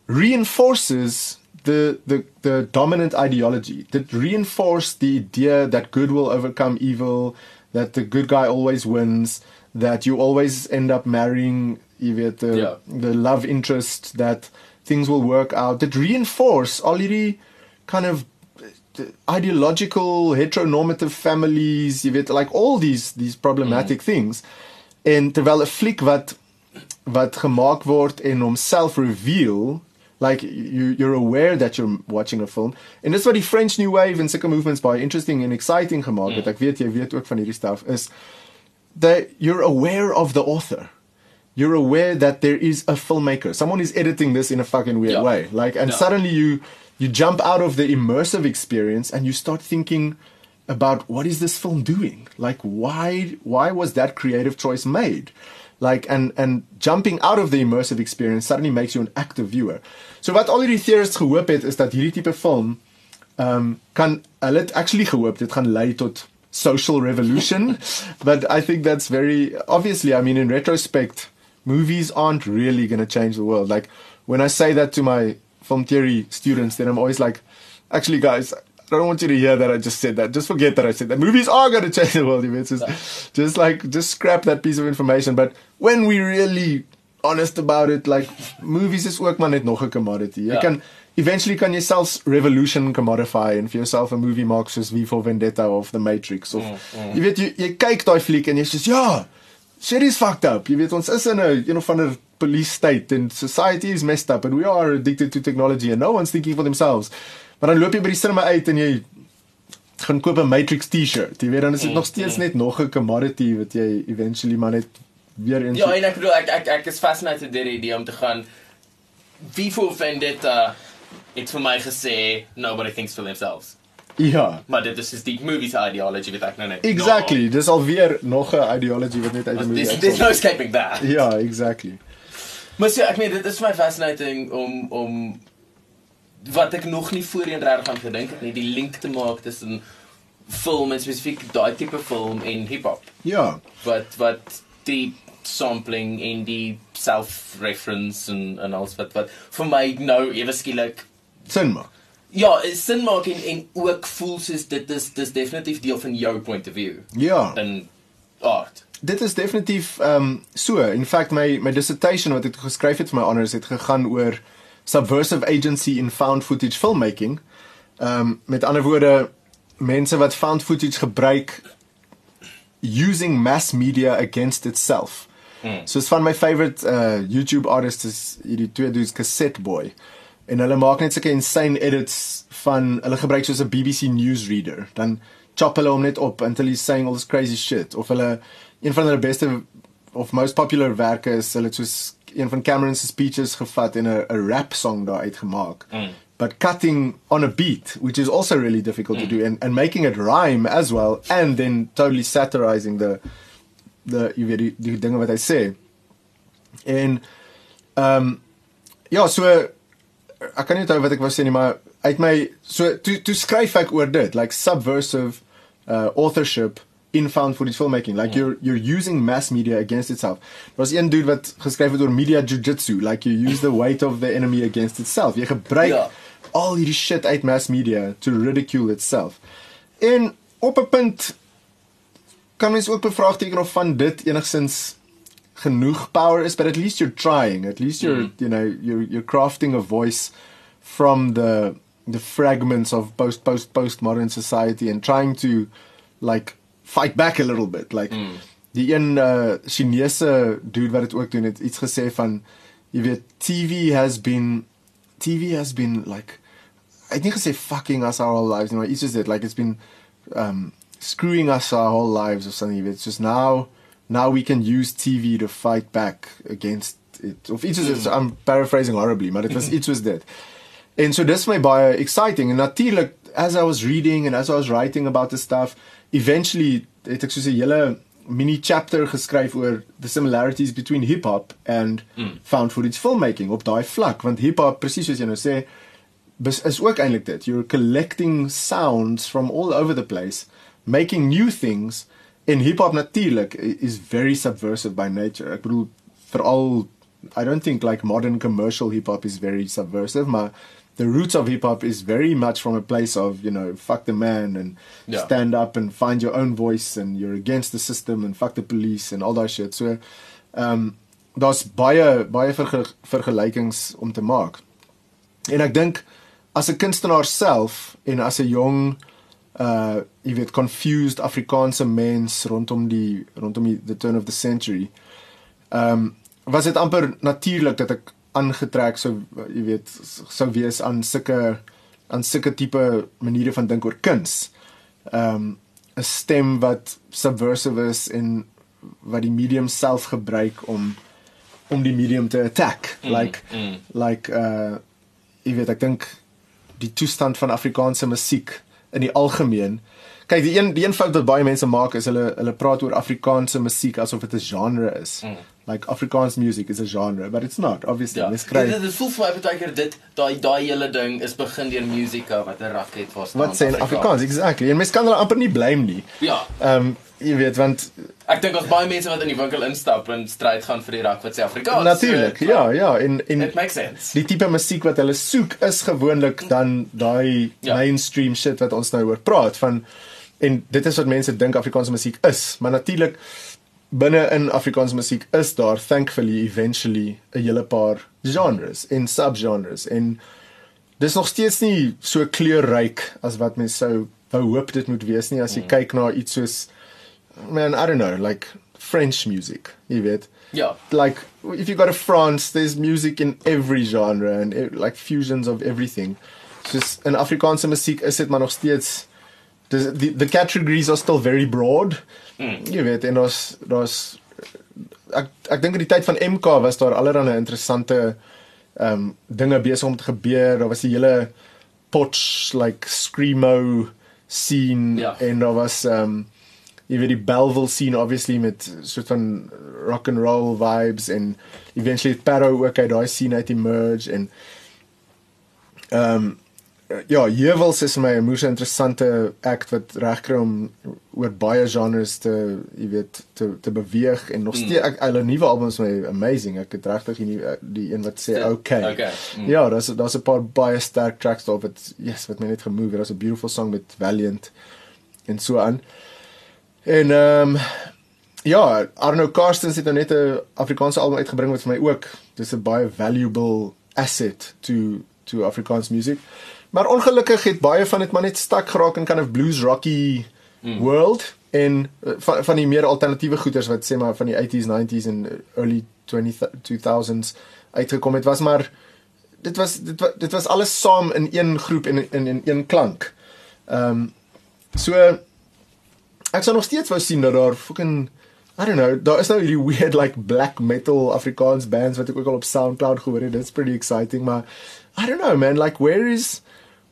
reinforces the the the dominant ideology that reinforce the idea that good will overcome evil that the good guy always wins that you always end up marrying you weet the yeah. the love interest that things will work out that reinforce all hierdie kind of ideological heteronormative families you weet like all these these problematic mm. things en terwyl 'n fliek wat wat gemaak word en homself reveal like you you're aware that you're watching a film and dis wat die French New Wave en sulke movements baie interesting and exciting gemaak het. Mm. Ek weet jy weet ook van hierdie stuff is that you're aware of the author. You're aware that there is a filmmaker. Someone is editing this in a fucking weird yeah. way. Like and suddenly you you jump out of the immersive experience and you start thinking about what is this film doing? Like why why was that creative choice made? Like and and jumping out of the immersive experience suddenly makes you an active viewer. So wat al hierdie theorists gehoop het is dat hierdie tipe film um kan hulle het actually gehoop dit gaan lei tot social revolution but I think that's very obviously I mean in retrospect movies aren't really going to change the world. Like when I say that to my film theory students then I'm always like actually guys I don't want you to hear that I just said that. Just forget that I said that. Movies are going to change the world. It's just, just like, just scrap that piece of information. But when we really honest about it, like, movies is ook maar net nog 'n commodity. Jy ja. kan eventually kan jy selfs revolution commodify en vir jouself 'n movie maak soos V for Vendetta of The Matrix of mm, mm. jy weet jy, jy kyk daai fliek en sê ja, shit is fucked up. Jy weet ons is in 'n een of ander police state and society is messed up and we are addicted to technology and no one's thinking for themselves. Maar dan loop jy by die cinema uit en jy gaan koop 'n Matrix T-shirt. Jy weet dan is dit mm, nog steeds mm. net nog 'n commodity wat jy eventually maar net weer in Ja, en ek bedoel ek ek ek is fascinated deur die idee om te gaan wie voor Vendetta het vir my gesê nobody thinks for themselves. Ja. Maar dit is die movies ideology wat ek nou net Exactly. No. Dis alweer nog 'n ideology wat net uit die movie uit. There's no escaping that. Ja, exactly. Maar so, ek meen dit is my fascinating om om wat ek nog nie voorheen reg aan gedink het nie, die link te maak tussen film en spesifiek daai tipe film en hip-hop. Ja. Wat wat die sampling en die self-reference en en alles wat wat vir my nou ewe skielik sin maak. Ja, sin maak en en ook voel soos dit is dis definitief deel van jou point of view. Ja. In art. Dit is definitief ehm um, so. In fact my my dissertation wat ek geskryf het vir my honors het gegaan oor subversive agency in found footage filmmaking. Ehm um, met ander woorde mense wat found footage gebruik using mass media against itself. Mm. So one of my favorite uh YouTube artists is hierdie twee dudes Cassette Boy. En hulle maak net sulke insane edits van hulle gebruik soos 'n BBC newsreader. Dan chop hulle hom net op until he's saying all this crazy shit of hulle een van hulle beste of most popular werke is hulle het soos een van Cameron se speeches gevat en 'n 'n rap song daar uitgemaak. Mm. But cutting on a beat, which is also really difficult mm. to do and and making it rhyme as well and then totally satirizing the the you weet die, die dinge wat hy sê. En ehm um, ja, so ek kan nie onthou wat ek wou sê nie, maar uit my so toe toe skryf ek oor dit, like subversive uh authorship in found footage filmmaking like yeah. you're you're using mass media against itself there was een dude wat geskryf het oor media jujitsu like you use the weight of the enemy against itself jy gebruik yeah. al hierdie shit uit mass media to ridicule itself en op 'n punt kan mens ook bevraagteken of van dit enigsins genoeg power is but at least you're trying at least you're mm. you know you're you're crafting a voice from the the fragments of post post postmodern society and trying to like fight back a little bit like mm. die een uh, Chinese dude wat dit ook doen het iets gesê van jy weet TV has been TV has been like I think I say fucking us our whole lives you know it's just it like it's been um screwing us our whole lives or something it's just now now we can use TV to fight back against it of iets is mm. I'm paraphrasing horribly but it was it was that and so this my baie exciting and natuurlik as I was reading and as I was writing about the stuff eventually het ek so 'n hele mini chapter geskryf oor the similarities between hip hop and mm. found footage filmmaking op daai vlak want hip hop presies soos jy nou sê is ook eintlik dit you're collecting sounds from all over the place making new things in hip hop natuurlik is very subversive by nature ek bedoel veral i don't think like modern commercial hip hop is very subversive maar the roots of hip hop is very much from a place of you know fuck the man and yeah. stand up and find your own voice and you're against the system and fuck the police and all that shit. So um daar's baie baie verge vergelykings om te maak. En ek dink as 'n kunstenaar self en as 'n jong uh jy weet confused Afrikaanse mens rondom die rondom die the turn of the century um was dit amper natuurlik dat ek aangetrek sou jy weet sou wees aan sulke aan sulke tipe maniere van dink oor kuns. Ehm um, 'n stem wat subversive is en wat die medium self gebruik om om die medium te attack. Mm, like mm. like uh jy weet ek dink die toestand van Afrikaanse musiek in die algemeen. Kyk, die een die een fout wat baie mense maak is hulle hulle praat oor Afrikaanse musiek asof dit 'n genre is. Mm. Like Afrikaans music is a genre but it's not obviously. Ja. mens kry dit is voel vir baie keer dit daai daai hele ding is begin deur musika wat 'n raket was wat sê in Afrikaans exactly. En mens kan hulle amper nie blame nie. Ja. Ehm um, jy weet want ek dink ons baie mense wat in die winkel instap en stryd gaan vir die rak wat sê Afrikaans natuurlik so, ja ja en en it makes sense. die tipe musiek wat hulle soek is gewoonlik dan daai ja. mainstream shit wat ons nou oor praat van en dit is wat mense dink Afrikaanse musiek is maar natuurlik binne in Afrikaanse musiek is daar thankfully eventually 'n hele paar genres en subgenres. En dis nog steeds nie so kleurryk as wat mense sou wou hoop dit moet wees nie. As jy mm. kyk na iets soos man I don't know like French music jy weet. Ja. Like if you go to France there's music in every genre and like fusions of everything. Soos in Afrikaanse musiek is dit maar nog steeds the, the the categories are still very broad Mm. Jy weet en ons daar's ek ek dink in die tyd van MK was daar allerlei interessante ehm um, dinge besig om te gebeur. Daar was die hele potch like screamo scene ja. en daar was ehm um, jy weet die Belleville scene obviously met soort van rock and roll vibes en eventually Paro ook uit daai scene uit emerge en ehm um, ja, Jewels is my 'n moeë interessante act wat regkry om oor baie genres te, jy weet, te te beweeg en nog steeds mm. hulle nuwe albums my amazing. Ek het regtig die die een wat sê okay. okay. Mm. Ja, daar's daar's 'n paar baie sterk tracks daar wat yes, wat my net gemove. Daar's 'n beautiful song met Valiant en so aan. En ehm um, ja, Arno Karstens het nou net 'n Afrikaanse album uitgebring wat vir my ook dis 'n baie valuable asset to to Afrikaans music. Maar ongelukkig het baie van dit maar net stak geraak in kind of blues rocky mm. world en uh, van van die meer alternatiewe goeters wat sê maar van die 80s 90s en early 20 2000s uitgekom het was maar dit was dit was dit was alles saam in een groep en in, in in een klank. Ehm um, so ek sou nog steeds wou sien dat daar fucking I don't know, daar is nou hierdie weird like black metal Afrikaans bands wat ek ook al op SoundCloud gehoor het. It's pretty exciting, maar I don't know man, like where is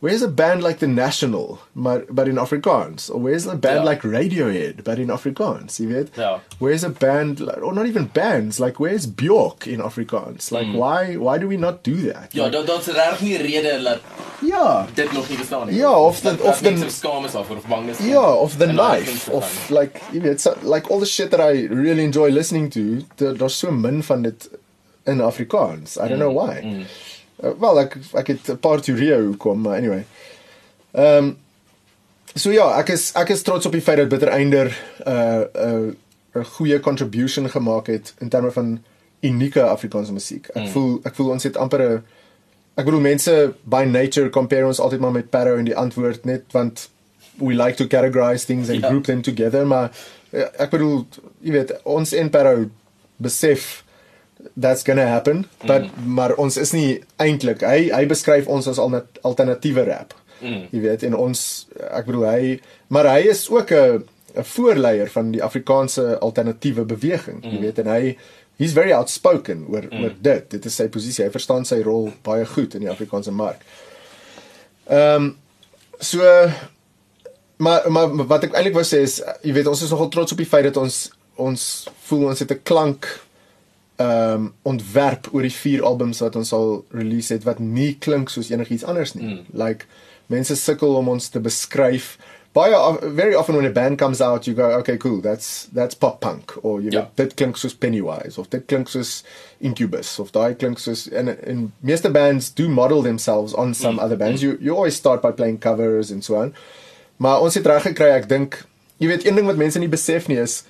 where's a band like the National but, but in Afrikaans or where's a band yeah. like Radiohead but in Afrikaans you weet yeah. where's a band like, or not even bands like where's Bjork in Afrikaans like mm. why why do we not do that ja like, daar's reg nie rede dat ja dit nog nie bestaan nie ja of the of the is of of bang is ja of the knife of like you weet so, like all the shit that I really enjoy listening to daar's so min van dit in Afrikaans i don't mm. know why mm. Uh, wel ek ek het 'n paar teorieë hoekom, maar anyway. Ehm um, So ja, ek is ek is trots op die feit dat Bittereinder 'n uh, 'n uh, 'n goeie contribution gemaak het in terme van unieke Afrikaanse musiek. Ek mm. voel ek voel ons het amper 'n ek bedoel mense by nature compare ons altyd maar met Parow en die antwoord net want we like to categorize things and yeah. group them together, maar uh, ek bedoel jy weet ons en Parow besef that's going to happen but mm. maar ons is nie eintlik hy hy beskryf ons as al alternatiewe rap mm. jy weet en ons ek bedoel hy maar hy is ook 'n 'n voorleier van die Afrikaanse alternatiewe beweging mm. jy weet en hy he's very outspoken oor mm. oor dit dit is sy posisie hy verstaan sy rol baie goed in die Afrikaanse mark ehm um, so maar maar wat ek eintlik wou sê is jy weet ons is nogal trots op die feit dat ons ons voel ons het 'n klank ehm um, ontwerp oor die vier albums wat ons al release het wat nie klink soos enigiets anders nie. Mm. Like mense sukkel om ons te beskryf. Baie very often when a band comes out you go okay cool that's that's pop punk or you yeah. dit klink soos Pennywise of dit klink soos Incubus of daai klink soos en en meeste bands do model themselves on some mm. other bands. Mm. You you always start by playing covers and so on. Maar ons het reg gekry ek dink jy weet een ding wat mense nie besef nie is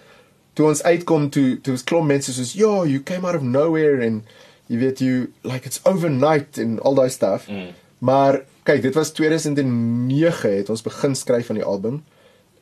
toe ons uitkom toe toe was klomp mense soos ja you came out of nowhere and you weet you like it's overnight and all that stuff mm. maar kyk dit was 2009 het ons begin skryf aan die album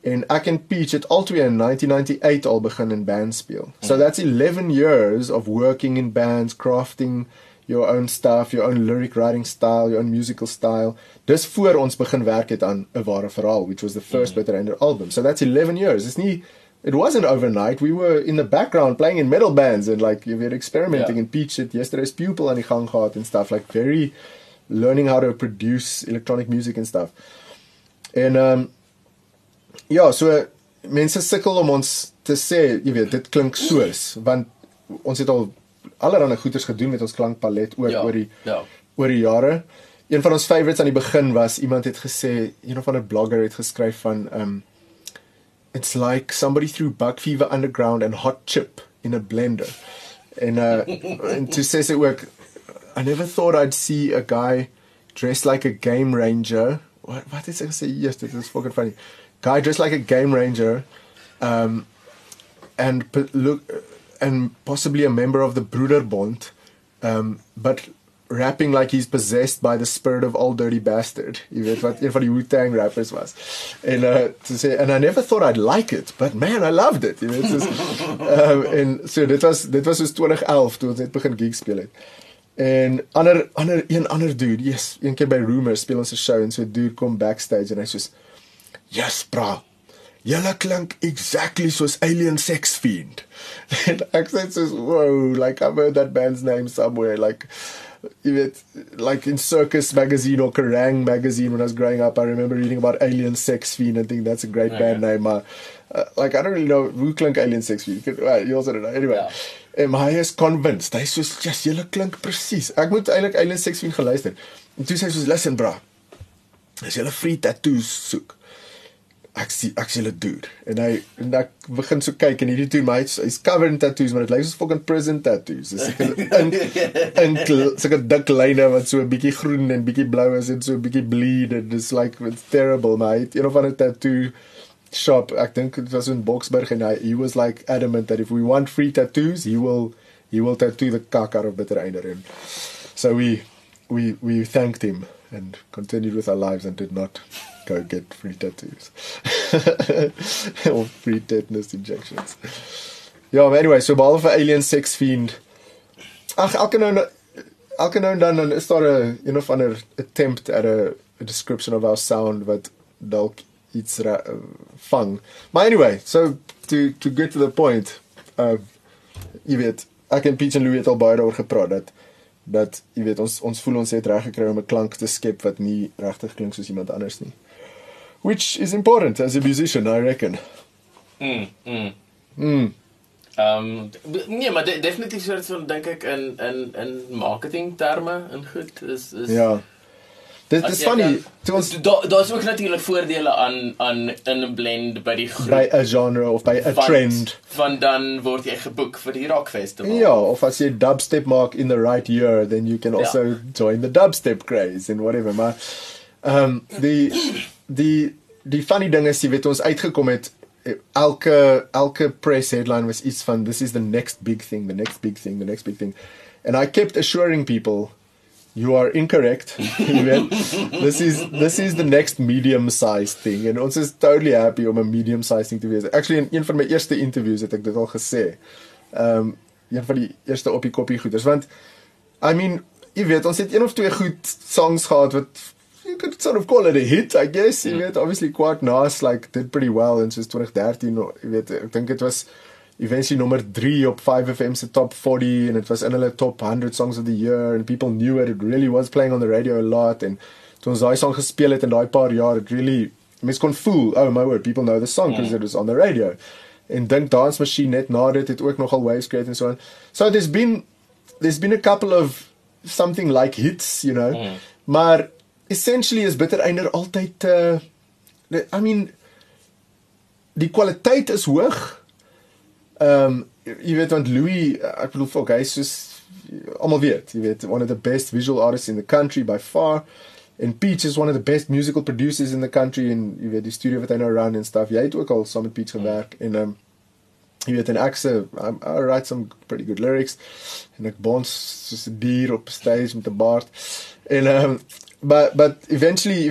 En ek en Peach het albei in 1998 al begin in band speel. So that's 11 years of working in bands, crafting your own stuff, your own lyric writing style, your own musical style. Dis voor ons begin werk het aan 'n ware verhaal, which was the first mm. Better Ender album. So that's 11 years. It's nie it wasn't overnight. We were in the background playing in metal bands and like we were experimenting yeah. in Peach it yesterday's pupil aan die gang gehad and stuff like very learning how to produce electronic music and stuff. En um ja, so mense sukkel om ons te sê, jy weet, dit klink soos want ons het al allerlei goeders gedoen met ons klankpalet oor ja, oor die ja. oor die jare. Een van ons favorites aan die begin was iemand het gesê, een van 'n blogger het geskryf van um it's like somebody threw buck fever underground and hot chip in a blender. And uh and to say it work I never thought I'd see a guy dressed like a game ranger. What what is it say yes, this is fucking funny. Guy dressed like a game ranger um and look and possibly a member of the Broederbond um but rapping like he's possessed by the spirit of old dirty bastard. Jy weet wat een van die Wu-Tang rappers was. En uh to say and I never thought I'd like it, but man, I loved it. Jy weet soos um en so dit was dit was soos 2011 toe ons net begin gig speel het. En ander ander een ander dude, yes, een keer by Rumors speel ons 'n show en so 'n dude kom backstage en hy sê Yes, bra. Julle klink exactly soos Alien Sex Fiend. and ek sê soos, "Whoa, like I've heard that band's name somewhere." Like you weet like in circus magazine or kerrang magazine when i was growing up i remember reading about alien sex fiend and think that's a great okay. band name uh, uh, like i don't really know who clink alien sex fiend. You, well, you also don't know. Anyway yeah. en hy is convinced. Hy sê just julle klink presies. Ek moet eintlik alien sex fiend geluister. En toe sê hy soos listen bra. As jy 'n free tattoos soek ek sien ek sien 'n dude en hy en ek begin so kyk en hierdie dude my hy's covered in tattoos maar dit lyk soos fucking prison tattoos. Dis seker in in seker dik lyne wat so 'n bietjie groen en bietjie blou is en so 'n bietjie bleed and it's like it's terrible mate een of ander tattoo shop. Ek dink dit was in Boksburg en hy he was like adamant that if we want free tattoos he will he will tattoo the cock out of bitter einder and so we we we thanked him and continued with our lives and did not go get free tattoos or free tetanus injections. Ja, maar anyway, so behalwe vir alien sex fiend. Ag, elke nou elke nou dan dan is daar 'n een of ander attempt at a, a description of our sound wat dalk iets ra, uh, vang. Maar anyway, so to to get to the point, uh jy weet, ek en Peach en Louie het al baie daaroor gepraat dat dat jy weet ons ons voel ons het reg gekry om 'n klank te skep wat nie regtig klink soos iemand anders nie which is important as a musician, I reckon. Mm. Mm. mm. Um nee, maar de, definitief soort van dink ek in in in marketing terme in goed is is Ja. Dit is funny. Toe ons daar's da ook natuurlik voordele aan aan in 'n blend by die groep by 'n genre of by 'n trend. Van dan word jy geboek vir die rock festival. Ja, of as jy dubstep maak in the right year, then you can also ja. join the dubstep craze and whatever. Maar um die die die funny ding is jy weet ons uitgekom het elke elke press headline was iets van this is the next big thing the next big thing the next big thing. And i kept assuring people you are incorrect you weet this is this is the next medium sized thing. And ons is totally happy om 'n medium sized thing te wees. Actually in een van my eerste interviews het ek dit al gesê. Um een van die eerste op die koppie goeders. Want i mean jy weet ons het een of twee goed songs gehad wat you could sort of call it a hit, I guess. Mm. know, obviously quite nice, like did pretty well in since 2013. You know, I think it was eventually number 3 op 5FM se top 40 and it was in hulle top 100 songs of the year and people knew it. It really was playing on the radio a lot and toe ons daai song gespeel het in daai paar jaar, it really mens kon voel, oh my word, people know the song because mm. it was on the radio. En dink Dance Machine net na dit het ook nogal waves create and so on. So there's been there's been a couple of something like hits, you know. Mm. Maar essentially is bitter einder altyd uh I mean die kwaliteit is hoog. Ehm um, jy weet want Louis ek bedoel fok hy's soos almal weet, jy weet one of the best visual artists in the country by far. And Peach is one of the best musical producers in the country en jy weet die studio wat hy nou run and stuff. Jy het ook al saam met Peach gewerk en ehm um, jy weet en ek sê I write some pretty good lyrics en ek bons soos 'n dier op stage met 'n baard. Ehm um, but but eventually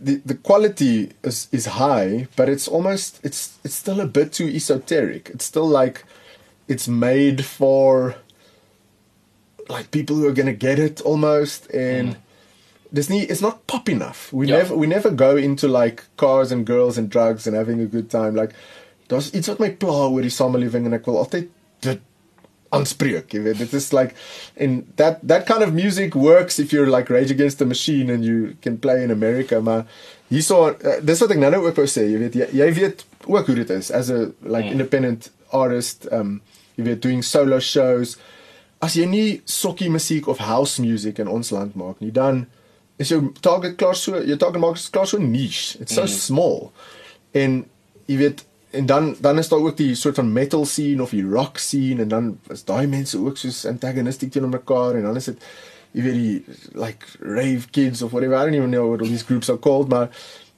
the the quality is is high, but it's almost it's it's still a bit too esoteric. It's still like it's made for like people who are going to get it almost and mm. Disney it's not pop enough. We yeah. never we never go into like cars and girls and drugs and having a good time like iets wat my pla oor die samelewing en ek wil altyd dit aanspreek, jy weet. Dit is like in that that kind of music works if you're like Rage Against the Machine and you can play in America, maar hierso uh, dis wat ek nou nou ook wou sê, jy weet jy, jy weet ook hoe dit is as a like mm. independent artist um jy weet doing solo shows. As jy nie sokkie musiek of house music in ons land maak nie, dan is jou target klaar so, jou target market is klaar so niche. It's so mm. small. En jy weet en dan dan is daar ook die soort van metal scene of die rock scene en dan is daai mense ook soos antagonistic teenoor mekaar en dan is dit jy weet die like rave kids of whatever. I don't even know what all these groups are called but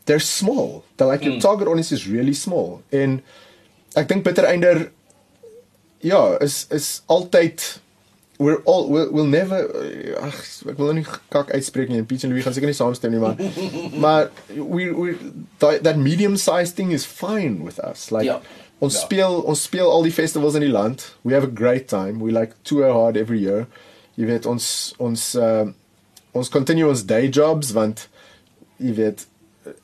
they're small. The like mm. your target audience is really small. En ek dink bitter einder ja is is altyd we're all we'll, we'll never ag ek wil nou nie kak uitspreek nie en Piet en Louis gaan seker nie saamstem nie maar maar we we that, that medium sized thing is fine with us like ja. ons ja. speel ons speel al die festivals in die land we have a great time we like tour hard every year jy weet ons ons uh, ons continue ons day jobs want jy weet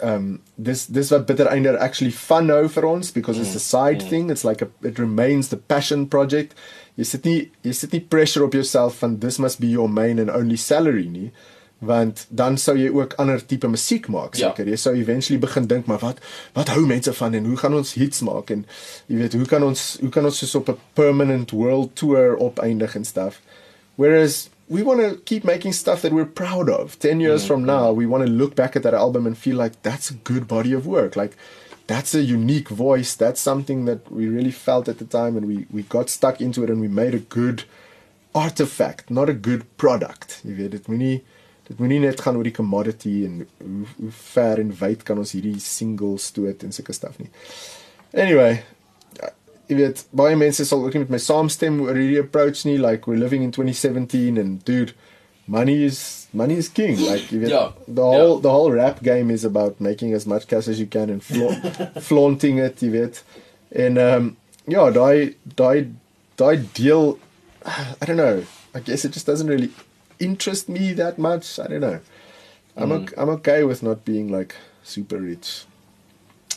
um this this wat bitter einder actually fun nou vir ons because mm. it's a side mm. thing it's like a it remains the passion project jy sit nie jy sit nie pressure op jouself van this must be your main and only salary nie want dan sou jy ook ander tipe musiek maak ja. seker ja. jy sou eventually begin dink maar wat wat hou mense van en hoe gaan ons hits maak en jy weet hoe kan ons hoe kan ons soos op 'n permanent world tour opeindig en stuff whereas we want to keep making stuff that we're proud of 10 years mm -hmm. from now we want to look back at that album and feel like that's a good body of work like that's a unique voice. That's something that we really felt at the time, and we we got stuck into it, and we made a good artifact, not a good product. Jy weet, dit moenie dit moenie net gaan oor die commodity en hoe hoe ver en wyd kan ons hierdie single stoot en sulke stuff nie. Anyway, jy weet, baie mense sal ook nie met my saamstem oor hierdie approach nie, like we're living in 2017 and dude money is money is king like you yeah. the whole yeah. the whole rap game is about making as much cash as you can and fla flaunting it you weet en um ja daai daai daai deel i don't know i guess it just doesn't really interest me that much i don't know i'm mm. okay, i'm okay with not being like super rich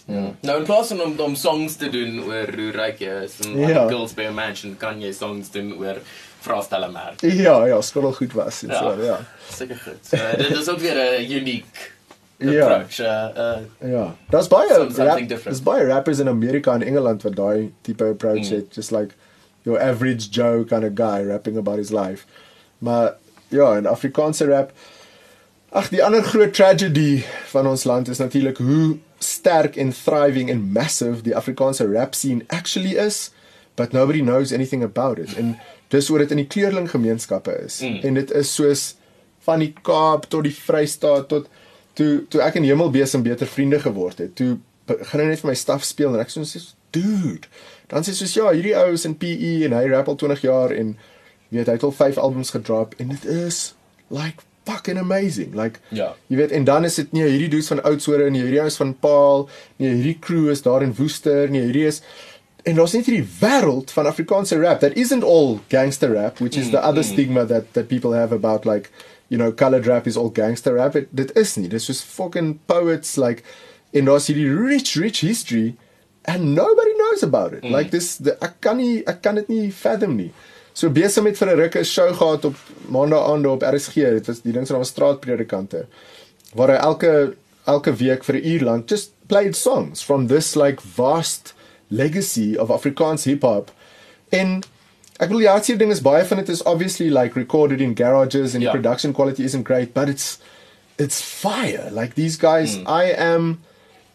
Ja. Nou in plaas van om om songs te doen oor hoe ryk jy is en ja. girls by a mansion kan jy songs doen oor vraestelle merk. Ja, ja, skottel goed was en ja. so, ja. Seker goed. So, dit is ook weer 'n uniek ja. approach. Ja. Uh, uh, ja. Daar's baie Daar's baie rappers in Amerika en Engeland wat daai tipe approach mm. het, just like your average Joe kind of guy rapping about his life. Maar ja, in Afrikaanse rap Ag die ander groot tragedy van ons land is natuurlik hoe sterk en thriving en massive die Afrikaanse rap scene actually is, but nobody knows anything about it. En dis oor dit in die kleurling gemeenskappe is. Mm. En dit is soos van die Kaap tot die Vrystaat tot toe toe ek in Hemelbesem beter vriende geword het. Toe begin hy net vir my staf speel en ek sê soos dude. Dan sê soos ja, hierdie ou is in PE en hy rap al 20 jaar en weet hy het al 5 albums gedrop en dit is like fucking amazing. Like ja. jy weet en dan is dit nie hierdie dudes van Oudtshoorn en hierdie ouens van Paul, nie hierdie crew is daar in Woester, nie hierdie is en daar's net hierdie wêreld van Afrikaanse rap. That isn't all gangster rap which is mm, the other mm. stigma that that people have about like you know colored rap is all gangster rap. It, dit is nie. Dis just fucking poets like in daar's hierdie rich rich history and nobody knows about it. Mm. like this the, ek kan nie ek kan dit nie fathom nie. So besig met vir 'n ruk 'n show gehad op maandag aande op RSG dit was die ding se naam straatpredikante waar hy elke elke week vir 'n uur lank just played songs from this like vast legacy of Afrikaans hip hop. En ek wil die hartseer ding is baie van dit is obviously like recorded in garages and yeah. the production quality isn't great, but it's it's fire. Like these guys, mm. I am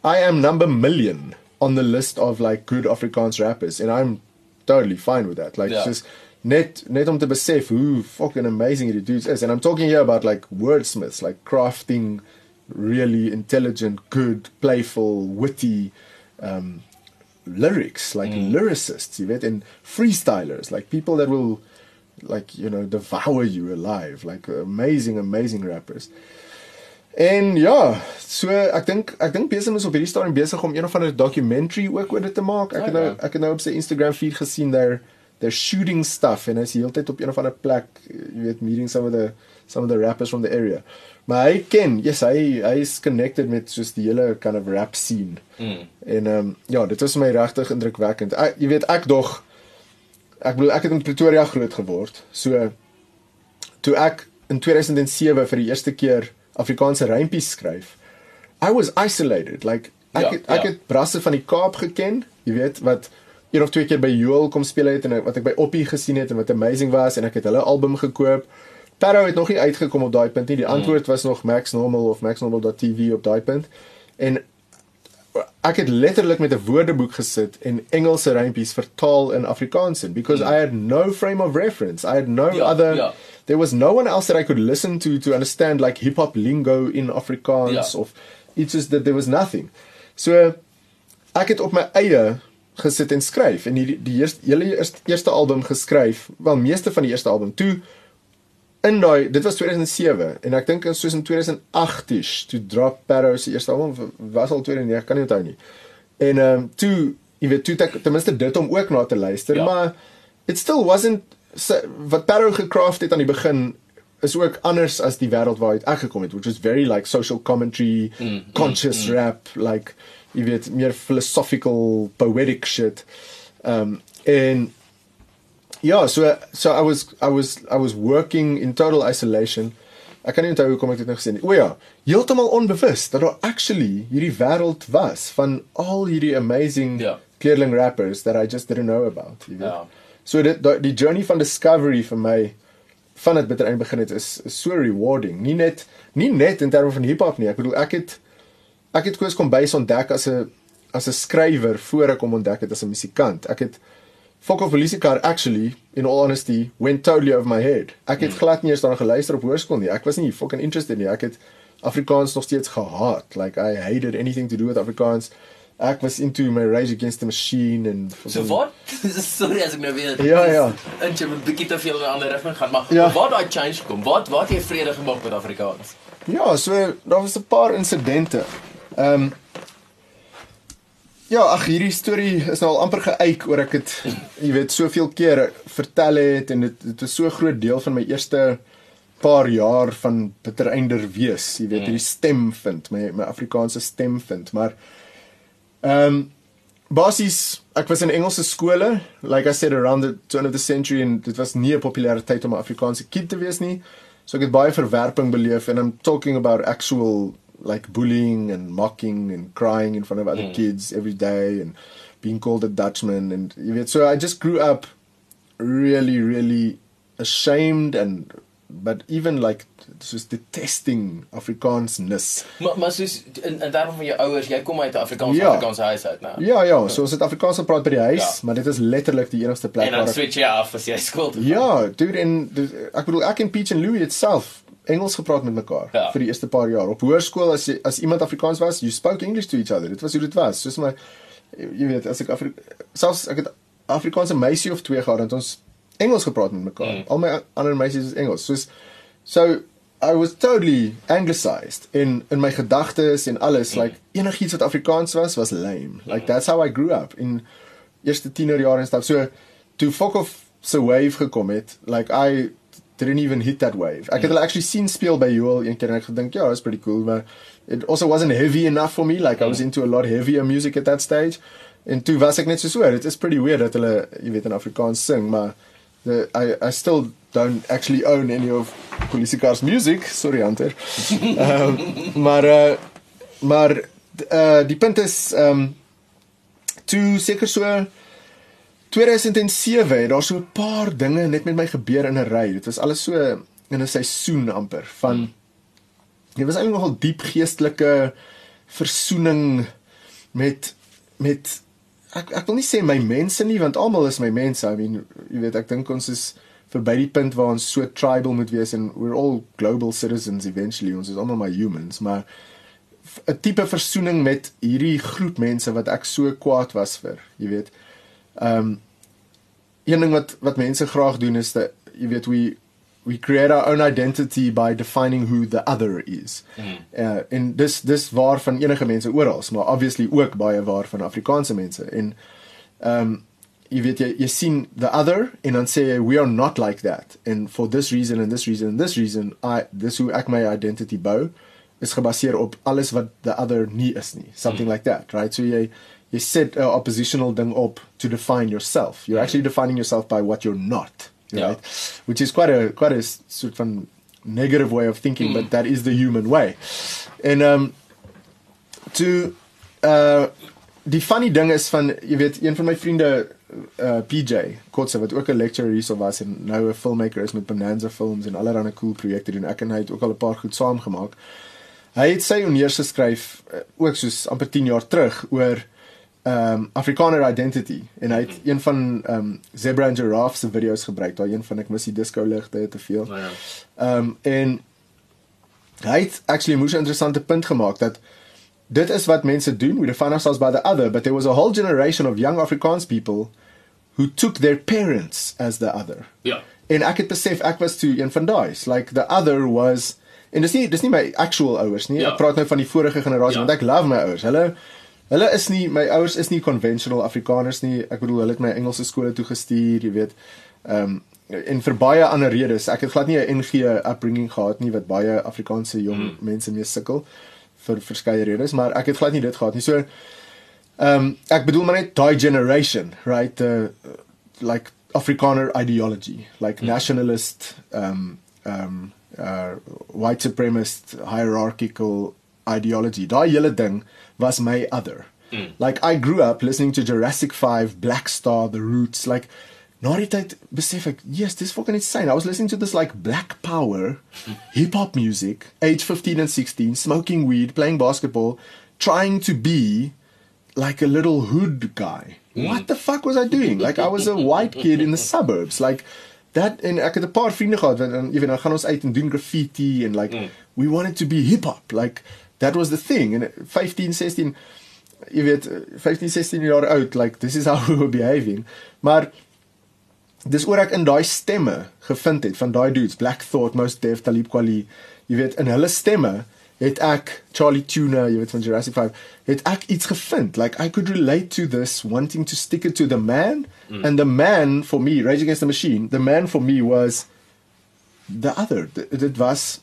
I am number million on the list of like good Afrikaans rappers and I'm totally fine with that. Like yeah. just net net om te besef hoe fucking amazing the dudes is and I'm talking here about like wordsmiths like crafting really intelligent, good, playful, witty um lyrics like mm. lyricists you weet and freestylers like people that will like you know devour you alive like amazing amazing rappers en ja So ek dink ek dink besig is op hierdie stadium besig om een of ander documentary ook oor dit te maak. Ek het nou ek het nou op sy Instagram feed gesien daar they're shooting stuff en hy is heeltyd op een of ander plek, jy weet, meeting some of the some of the rappers from the area. Maar hy ken, yes, hy hy is connected met soos die hele kind of rap scene. Mm. En ehm um, ja, dit was my regtig indrukwekkend. Ek, jy weet ek dog ek bedoel ek het in Pretoria groot geword. So toe ek in 2007 vir die eerste keer Afrikaanse rympies skryf, I was isolated. Like ek ja, het, ek ja. het brasse van die Kaap geken, jy weet wat een of twee keer by Joel kom speel het en wat ek by Oppie gesien het en wat amazing was en ek het hulle album gekoop. Pero het nog nie uitgekom op daai punt nie. Die hmm. antwoord was nog Max Normal of maxnormal.tv op daai punt. En ek het letterlik met 'n woordeboek gesit en Engelse rympies vertaal in Afrikaans in because mm. I had no frame of reference. I had no ja, other ja. there was no one else that I could listen to to understand like hip hop lingo in Afrikaans ja. of it's just that there was nothing. So ek het op my eie gesit en skryf en die die eerste hele eerste, eerste album geskryf, wel meeste van die eerste album toe in daai dit was 2007 en ek dink in soos in 2008ish toe drop Parrow se eerste album was al 2009 kan nie onthou nie. En ehm um, toe jy weet toe ten minste dit om ook na te luister, ja. maar it still wasn't so, wat Parrow gecraft het aan die begin is ook anders as die wêreld waar hy uitgekom het which was very like social commentary, mm, mm conscious mm, rap mm. like jy weet meer philosophical poetic shit. Ehm um, en Ja, so so I was I was I was working in total isolation. Ek kan nie onthou hoe kom ek dit nou gesê nie. O ja, heeltemal onbewus dat daar actually hierdie wêreld was van al hierdie amazing ja. kleerling rappers that I just didn't know about. Ja. So dit die, die journey van discovery vir my van dit bitter begin het is, is so rewarding. Nie net nie net in terme van hiphop nie. Ek bedoel ek het ek het koes kom bys ontdek as 'n as 'n skrywer voor ek hom ontdek het as 'n musikant. Ek het Fok of Police Car actually in all honesty went totally over my head. Ek het hmm. glad nie eens daarna geluister op hoërskool nie. Ek was nie fucking interested nie. Ek het Afrikaans nog steeds gehaat. Like I hated anything to do with Afrikaans. Ek was into my Rage Against the Machine en So wat? Sorry as ek nou weer Ja ja. En jy moet 'n bietjie te veel in 'n ander rigting gaan, maar ja. wat daai change kom? Wat wat het jy vrede gemaak met Afrikaans? Ja, so daar was 'n paar insidente. Ehm um, Ja, ag hierdie storie is nou al amper geëik oor ek het jy weet soveel keer vertel het en dit dit was so 'n groot deel van my eerste paar jaar van bittereinder wees, jy weet hierdie stem vind, my my Afrikaanse stem vind, maar ehm um, basies ek was in Engelse skole, like I said around the turn of the century en dit was nie 'n populêre tyd om 'n Afrikaanse kind te wees nie. So ek het baie verwerping beleef and I'm talking about actual like bullying and mocking and crying in front of other mm. kids every day and being called a Dutchman and you know, so I just grew up really really ashamed and but even like soos detesting Afrikaansness. Maar maar soos in in terme van jou ouers, jy kom uit 'n Afrikaans ja. Afrikaanse huis uit, nou. Ja, ja, so ons het Afrikaans gepraat by die huis, ja. maar dit is letterlik die enigste plek waar En dan switch jy af as jy skool toe. Ja, dude en ek bedoel ek en Peach and Louie itself Engels gepraat met mekaar ja. vir die eerste paar jaar. Op hoërskool as jy, as iemand Afrikaans was, you spoke English to each other. Dit was hoe dit was. Soos my jy weet, as ek Afri selfs ek het Afrikaanse meisie of twee gehad en ons Engels gepraat met mekaar. Mm. Al my ander meisies is Engels. Soos so I was totally anglicized in in my gedagtes en alles mm. like enigiets wat Afrikaans was was lame. Like mm. that's how I grew up in eerste tienerjare en stuff. So toe fuck off so wave gekom het, like I didn't even hit that wave. Ek het hulle actually sien speel by Joel een keer en ek gedink ja, that's pretty cool, but it also wasn't heavy enough for me. Like I was into a lot heavier music at that stage. En toe was ek net so so, it is pretty weird dat hulle, jy weet, in Afrikaans sing, maar the I I still don't actually own any of Police Cars music, sorry Hunter. um, maar uh, maar uh, die punt is um toe seker so 2007 het daar so 'n paar dinge net met my gebeur in 'n ry. Dit was alles so in 'n seisoen amper van dit was eintlik nogal diep geestelike versoening met met ek ek wil nie sê my mense nie want almal is my mense. I mean, jy weet ek dink ons is verby die punt waar ons so tribal moet wees en we're all global citizens eventually. Ons is almal my humans, maar 'n tipe versoening met hierdie groep mense wat ek so kwaad was vir, jy weet. Ehm um, een ding wat wat mense graag doen is dat jy weet we we create our own identity by defining who the other is. Mm. Uh en dis dis waar van enige mense oral, maar obviously ook baie waar van Afrikaanse mense. En um jy weet jy, jy sien the other en dan sê jy we are not like that. And for this reason and this reason and this reason I this who ek my identity bou is gebaseer op alles wat the other nie is nie. Something mm. like that, right? So jy jy set 'n oppositional ding op to define yourself. You're mm. actually defining yourself by what you're not right? Yeah. Which is quite a quite a sort of negative way of thinking, mm. but that is the human way. And um to uh die funny ding is van jy weet een van my vriende uh PJ Kotse wat ook 'n lecturer hierso was en nou 'n filmmaker is met Bonanza Films en allerlei cool projekte doen. Ek en hy het ook al 'n paar goed saamgemaak. Hy het sy honneurs geskryf uh, ook soos amper 10 jaar terug oor um Afrikaner identity en hy het mm. een van um Zebra and Giraffe se video's gebruik daai een van ek mis die disco ligte te veel. Oh, ja. Um en hy het actually 'n moeë interessante punt gemaak dat dit is wat mense doen we define ourselves by the other but there was a whole generation of young Afrikaans people who took their parents as the other. Ja. En ek het besef ek was toe een van daai like the other was en dis nie dis nie my actual ouers nie. Ja. Ek praat nou van die vorige generasie ja. want ek love my ouers. Hulle Hulle is nie my ouers is nie conventional Afrikaners nie. Ek bedoel hulle het my Engelse skole toe gestuur, jy weet. Ehm um, en vir baie ander redes. Ek het glad nie 'n NG upbringing gehad nie wat baie Afrikaanse jong hmm. mense mee sukkel vir verskeie redes, maar ek het glad nie dit gehad nie. So ehm um, ek bedoel maar net daai generation, right? Uh, like Afrikaner ideology, like hmm. nationalist ehm um, ehm um, uh white supremacist hierarchical ideology. Daai hele ding was my other. Mm. Like I grew up listening to Jurassic 5, Black Star, The Roots, like na die tyd besef ek, yes, this fucking insane. I was listening to this like black power hip hop music, age 15 and 16, smoking weed, playing basketball, trying to be like a little hood guy. Mm. What the fuck was I doing? Like I was a white kid in the suburbs. Like that en ek het 'n paar vriende gehad wat dan dan gaan ons uit en doen graffiti and like mm. we wanted to be hip hop. Like that was the thing and 15 16 jy weet 15 16 jaar oud like this is how we were behaving. Maar dis oor ek in daai stemme gevind het van daai dudes. Black Thought Most Def Talib Kweli jy weet in hulle stemme het ek Charlie Tuna jy weet van Jurassic 5 het ek iets gevind. Like I could relate to this wanting to stick it to the man. Mm. and the man for me Rage Against the Machine the man for me was the other. Dit was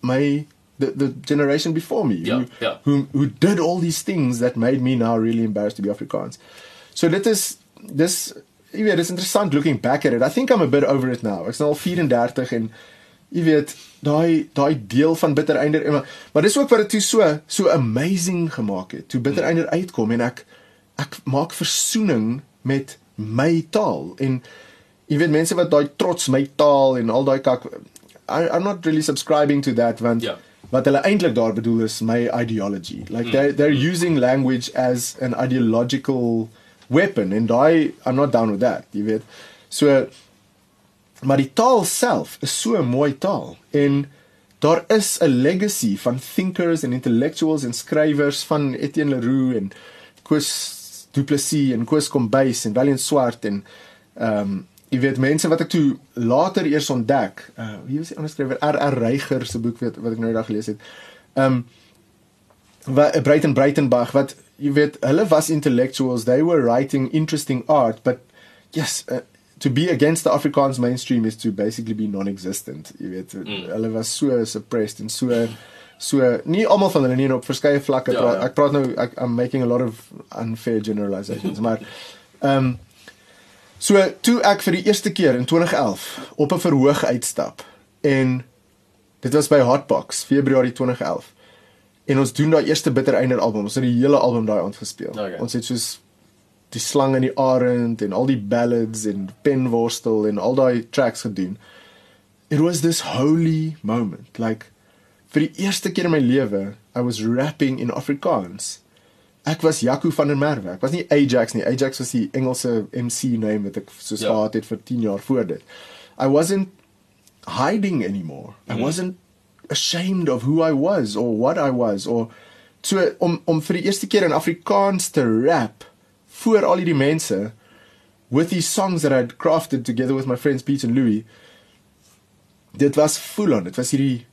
my the the generation before me yeah, who, yeah. who who did all these things that made me now really embarrassed to be Afrikaans. So dit is dis jy weet dis interessant looking back at it. I think I'm a bit over it now. Ek's nou al 34 en jy weet daai daai deel van bittereinder maar, maar dis ook wat dit so so amazing gemaak het. Toe bittereinder uitkom en ek ek maak versoening met my taal en jy weet mense wat daai trots my taal en al daai kak I, I'm not really subscribing to that want yeah wat hulle eintlik daar bedoel is my ideology. Like they they're using language as an ideological weapon and I I'm not down with that jy weet. So maar die taal self is so 'n mooi taal en daar is 'n legacy van thinkers en intellectuals en skrywers van Etienne Leroux en Koos Du Plessis en Koos Kombuis en Willem Swart en ehm um, jy weet mense wat ek toe later eers ontdek. Uh wie was die ander skrywer? R.R. Reiger se boek weet wat ek nou eendag gelees het. Um wat Breiten Breitenbach wat jy weet hulle was intellectuals. They were writing interesting art, but yes, uh, to be against the Afrikaans mainstream is to basically be non-existent. Jy weet mm. hulle was so suppressed en so so nie almal van hulle nie op verskeie vlakke. Ja, pra, ja. Ek praat nou ek I'm making a lot of unfair generalizations, maar um So toe ek vir die eerste keer in 2011 op 'n verhoog uitstap en dit was by Hotbox Februarie 2011 en ons doen daai eerste Bitter Einde album ons het die hele album daai aand gespeel. Okay. ons het soos die slang in die arend en al die ballads en penworstel en al daai tracks gedoen. It was this holy moment like vir die eerste keer in my lewe i was rapping in afrikaans Ek was Jaco van der Merwe. Ek was nie Ajax nie. Ajax was die Engelse MC name wat ek soos ja. gehad het vir 10 jaar voor dit. I wasn't hiding anymore. I mm. wasn't ashamed of who I was or what I was or so om om vir die eerste keer in Afrikaans te rap voor al hierdie mense with these songs that I'd crafted together with my friends Pete and Louis dit was full on. Dit was hierdie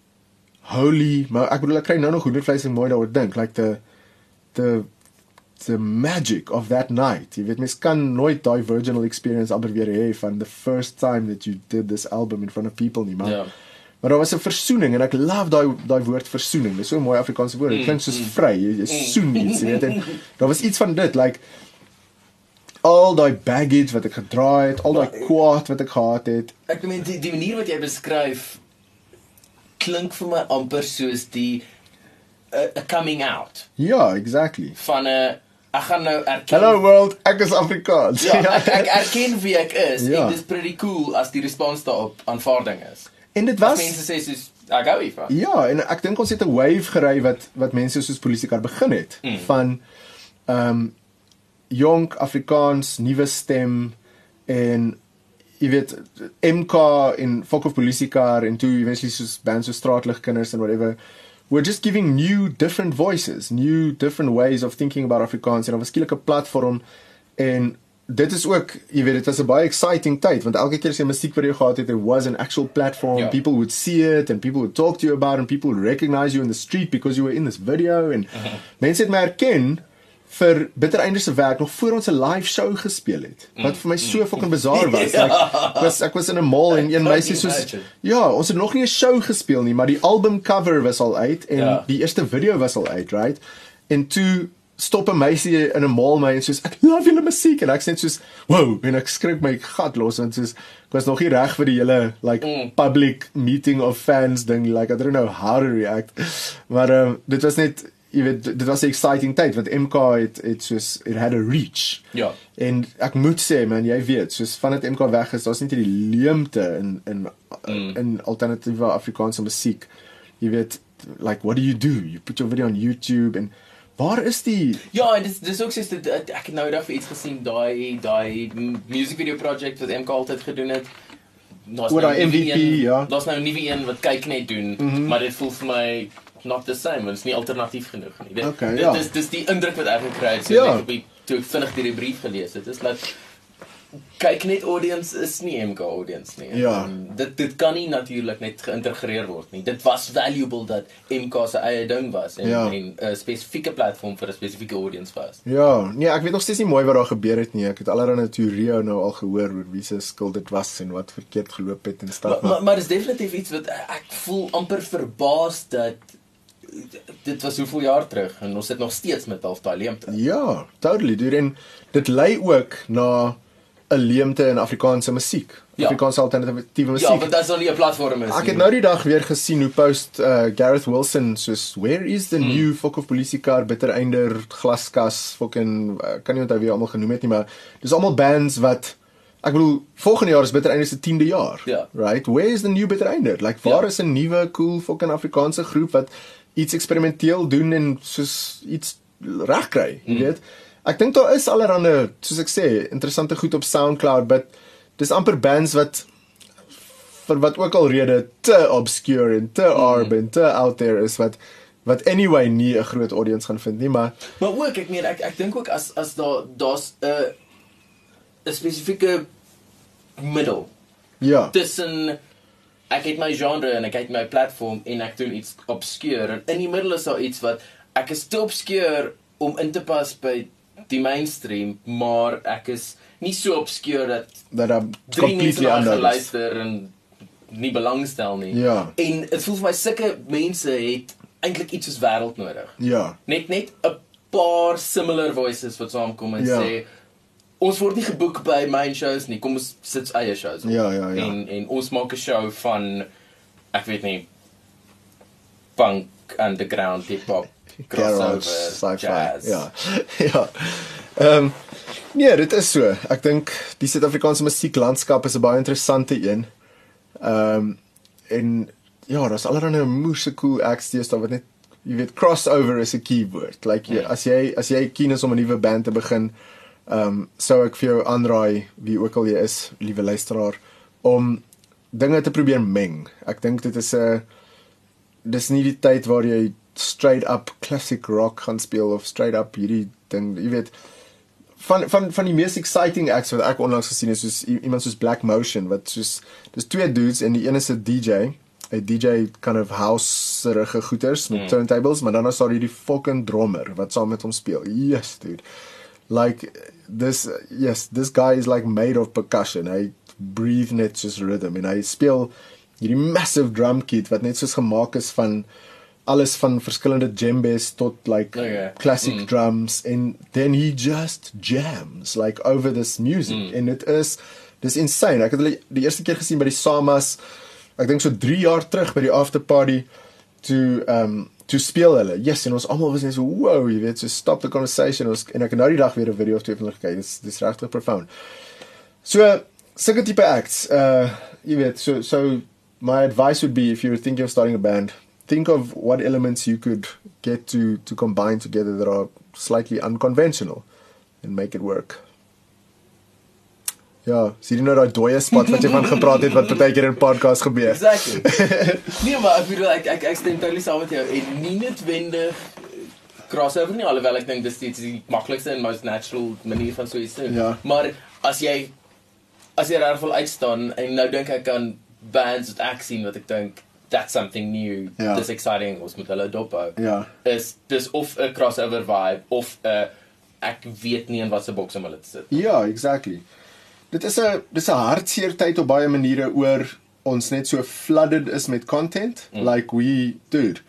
holy, maar ek bedoel ek kry nou nog hoendervleis en mooi daaroor dink, like the the the magic of that night. Jy weet mens kan nooit daai virginal experience amper weer hê van the first time that you did this album in front of people nie, maar ja. Maar daar was 'n versoening en ek love daai daai woord versoening. Dit is so 'n mooi Afrikaanse woord. Dit mm, klink soos mm. vry. Jy, jy mm. soen iets, jy weet. En daar was iets van dit, like al daai baggage wat ek gedra het, al daai kwaad wat ek gehad het. Ek meen die die manier wat jy beskryf klink vir my amper soos die 'n coming out. Ja, exactly. Van 'n ek gaan nou erken Hello world, ek is Afrikaans. Ja, ek, ek erken wie ek is ja. en dit is pretty cool as die respons daarop aanvaarding is. En dit was as mense sê soos ek gou hier van. Ja, en ek dink ons het 'n wave gery wat wat mense soos polisiekar begin het mm. van ehm um, jong Afrikaans nuwe stem en jy weet MK in Fok of Polisiekar en toe eventually soos bands so straatligkinders and whatever we're just giving new different voices new different ways of thinking about Afrikaans en 'n verskillike platform en dit is ook jy weet dit was 'n baie exciting tyd want elke keer as jy 'n musiekvideo gehad het there was an actual platform yeah. Ja. people would see it and people would talk to you about it and people would recognize you in the street because you were in this video and uh -huh. mense het my herken vir Bittereinde se werk nog voor ons 'n live show gespeel het. Wat vir my so mm. fucking bizar was. ja. Ek was ek was in 'n mall en een meisie soos ja, ons het nog nie 'n show gespeel nie, maar die album cover was al uit en ja. die eerste video was al uit, right? En toe stop 'n meisie in 'n mall my en soos ek love julle musiek en ek sê soos wow, en ek skrik my gat los want soos ek was nog nie reg vir die hele like mm. public meeting of fans ding like I don't know how to react. Maar um, dit was net jy weet dit was 'n exciting tyd want MK het het soos it had a reach. Ja. En ek moet sê man, jy weet, soos vandat MK weg is, daar's net hierdie leemte in in mm. in alternatiewe Afrikaanse musiek. Jy weet like what do you do? You put your video on YouTube and Waar is die Ja, dis dis ook sê dit ek het nou eendag vir iets gesien daai daai music video project wat MK altyd gedoen het. Daar's nou MVP, een, ja. Daar's nou 'n nuwe een wat kyk net doen, mm -hmm. maar dit voel vir my not the same, want dit is nie alternatief genoeg nie. Dit okay, dit ja. is dis die indruk wat ek gekry het so ja. ek het toe ek vinnig die brief gelees het. Dit is dat kyk net audience is nie MK audience nie. Ja. En dit dit kan nie natuurlik net geïntegreer word nie. Dit was valuable dat MK se eie ding was en ja. 'n spesifieke platform vir 'n spesifieke audience was. Ja, nee, ek weet nog steeds nie mooi wat daar gebeur het nie. Ek het allerlei teorieë nou al gehoor oor wie se skuld dit was en wat verkeerd geloop het en stap. Maar maar, maar dis definitief iets wat ek voel amper verbaas dat dit was hoeveel jaar terug en ons sit nog steeds met half daai leemte. Ja, totally. Duur en dit lei ook na 'n leemte in Afrikaanse musiek. Ja. Afrikaanse alternatiewe musiek. Ja, want dit is nog nie 'n platform is nie. Ek het nou die dag weer gesien hoe post uh, Gareth Wilson soos where is the mm. new fuck of polisie car bittereinder glaskas fucking uh, kan nie onthou wie almal genoem het nie, maar dis almal bands wat Ek bedoel volgende jaar is bittereinder se 10de jaar. Ja. Right? Where is the new bittereinder? Like waar ja. is 'n nuwe cool fucking Afrikaanse groep wat iets eksperimenteel doen en soos iets regkry, jy mm. weet. Ek dink daar is allerhande, soos ek sê, interessante goed op SoundCloud, but dis amper bands wat vir wat ook al rede te obscure en te mm. urban, te out there is wat wat anyway nie 'n groot audience gaan vind nie, maar maar ook ek meen ek ek dink ook as as daar daar's 'n 'n spesifieke middel. Ja. Tussen ek het my genre en ek het my platform en ek doen iets obscure en in die middel is daar iets wat ek is te obscure om in te pas by die mainstream maar ek is nie so obscure dat dat I'm completely underluister en nie belangstel nie. Ja. En dit voel vir my sulke mense het eintlik iets soos wêreld nodig. Ja. Net net 'n paar similar voices wat saamkom en ja. sê ons word nie geboek by main shows nie. Kom ons sit eie shows op. Ja, ja, ja. En en ons maak 'n show van ek weet nie punk underground hip hop crossover sci-fi. Ja. ja. Ehm um, nee, dit is so. Ek dink die Suid-Afrikaanse musieklandskap is 'n baie interessante een. Ehm um, en ja, daar's allerlei moeë cool acts dis daar wat net jy weet crossover is 'n keyword. Like jy, ja. as jy as jy keen is om 'n nuwe band te begin, Ehm um, sou ek vir jou aanraai wie ook al jy is, liewe luisteraar, om dinge te probeer meng. Ek dink dit is 'n dis nie die tyd waar jy straight up classic rock gaan speel of straight up hierdie ding, jy weet van van van die mees exciting acts wat ek onlangs gesien het soos iemand soos Black Motion wat soos dis twee dudes en die een is 'n DJ 'n DJ kind of house-erige goeters met mm. turntables, maar dan is daar hierdie fucking drummer wat saam met hom speel. Yes, dude. Like this yes, this guy is like made of percussion. Hy breathe net soos rhythm en hy speel hierdie massive drum kit wat net soos gemaak is van alles van verskillende djembes tot like okay. classic mm. drums and then he just jams like over this music mm. and it is dis insane ek het hulle die eerste keer gesien by die Samas ek dink so 3 jaar terug by die after party to um to speel hulle. Yes en ons almal was net so wow jy weet so stop the conversation. Ons en ek het nou die dag weer 'n video of twee van hulle gekyk dis dis regtig profound. So sulke tipe acts uh jy weet so so my advice would be if you're thinking of starting a band think of what elements you could get to to combine together that are slightly unconventional and make it work. Ja, sien jy nou daai dooie spot wat jy van gepraat het wat partykeer in podcast gebeur. Exactly. nee, maar ek bedoel ek ek ek stem totally saam met jou en nie noodwendig crossover nie alhoewel ek dink dis die, die maklikste en most natural manier van so iets doen. Ja. Maar as jy as jy reg wil uitstaan en nou dink ek aan bands wat ek sien wat ek dink that's something new. Ja. Dis exciting ons moet hulle dop hou. Ja. Is dis of 'n crossover vibe of 'n ek weet nie in watter boks om hulle te sit. Ja, exactly. Dit is 'n dis 'n hartseer tyd op baie maniere oor ons net so flooded is met content mm. like we dude.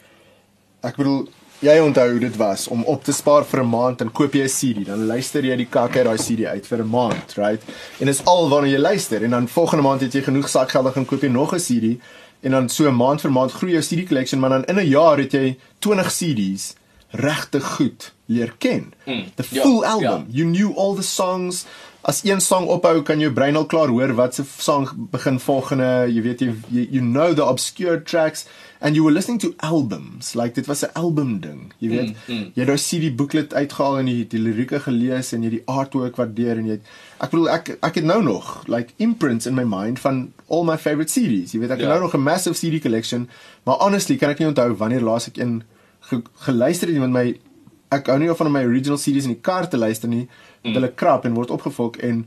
Ek bedoel jy onthou hoe dit was om op te spaar vir 'n maand en koop jy 'n CD, dan luister jy die kak uit daai CD uit vir 'n maand, right? En dis al waarna jy luister en dan volgende maand het jy genoeg sakgeld om koop jy nog 'n CD en dan so maand vir maand groei jou CD collection, maar dan in 'n jaar het jy 20 CDs regtig goed leer ken. Mm, the ja, full ja, album. Ja. You knew all the songs. As een song ophou, kan jou brein al klaar hoor wat se song begin volgende. Jy weet jy you know the obscure tracks and you were listening to albums. Like dit was 'n album ding. Jy weet, mm, mm. jy het daai CD booklet uitgehaal en jy die lirieke gelees en jy die artwork waardeer en jy het, ek bedoel ek ek het nou nog like imprints in my mind van all my favorite CDs. Jy weet ek yeah. het ja. nou nog 'n massive CD collection, maar honestly kan ek nie onthou wanneer laas ek een ge, geluister het met my ek hou nie van my original CDs in die kar te luister nie. Mm. Hulle krap en word opgevok en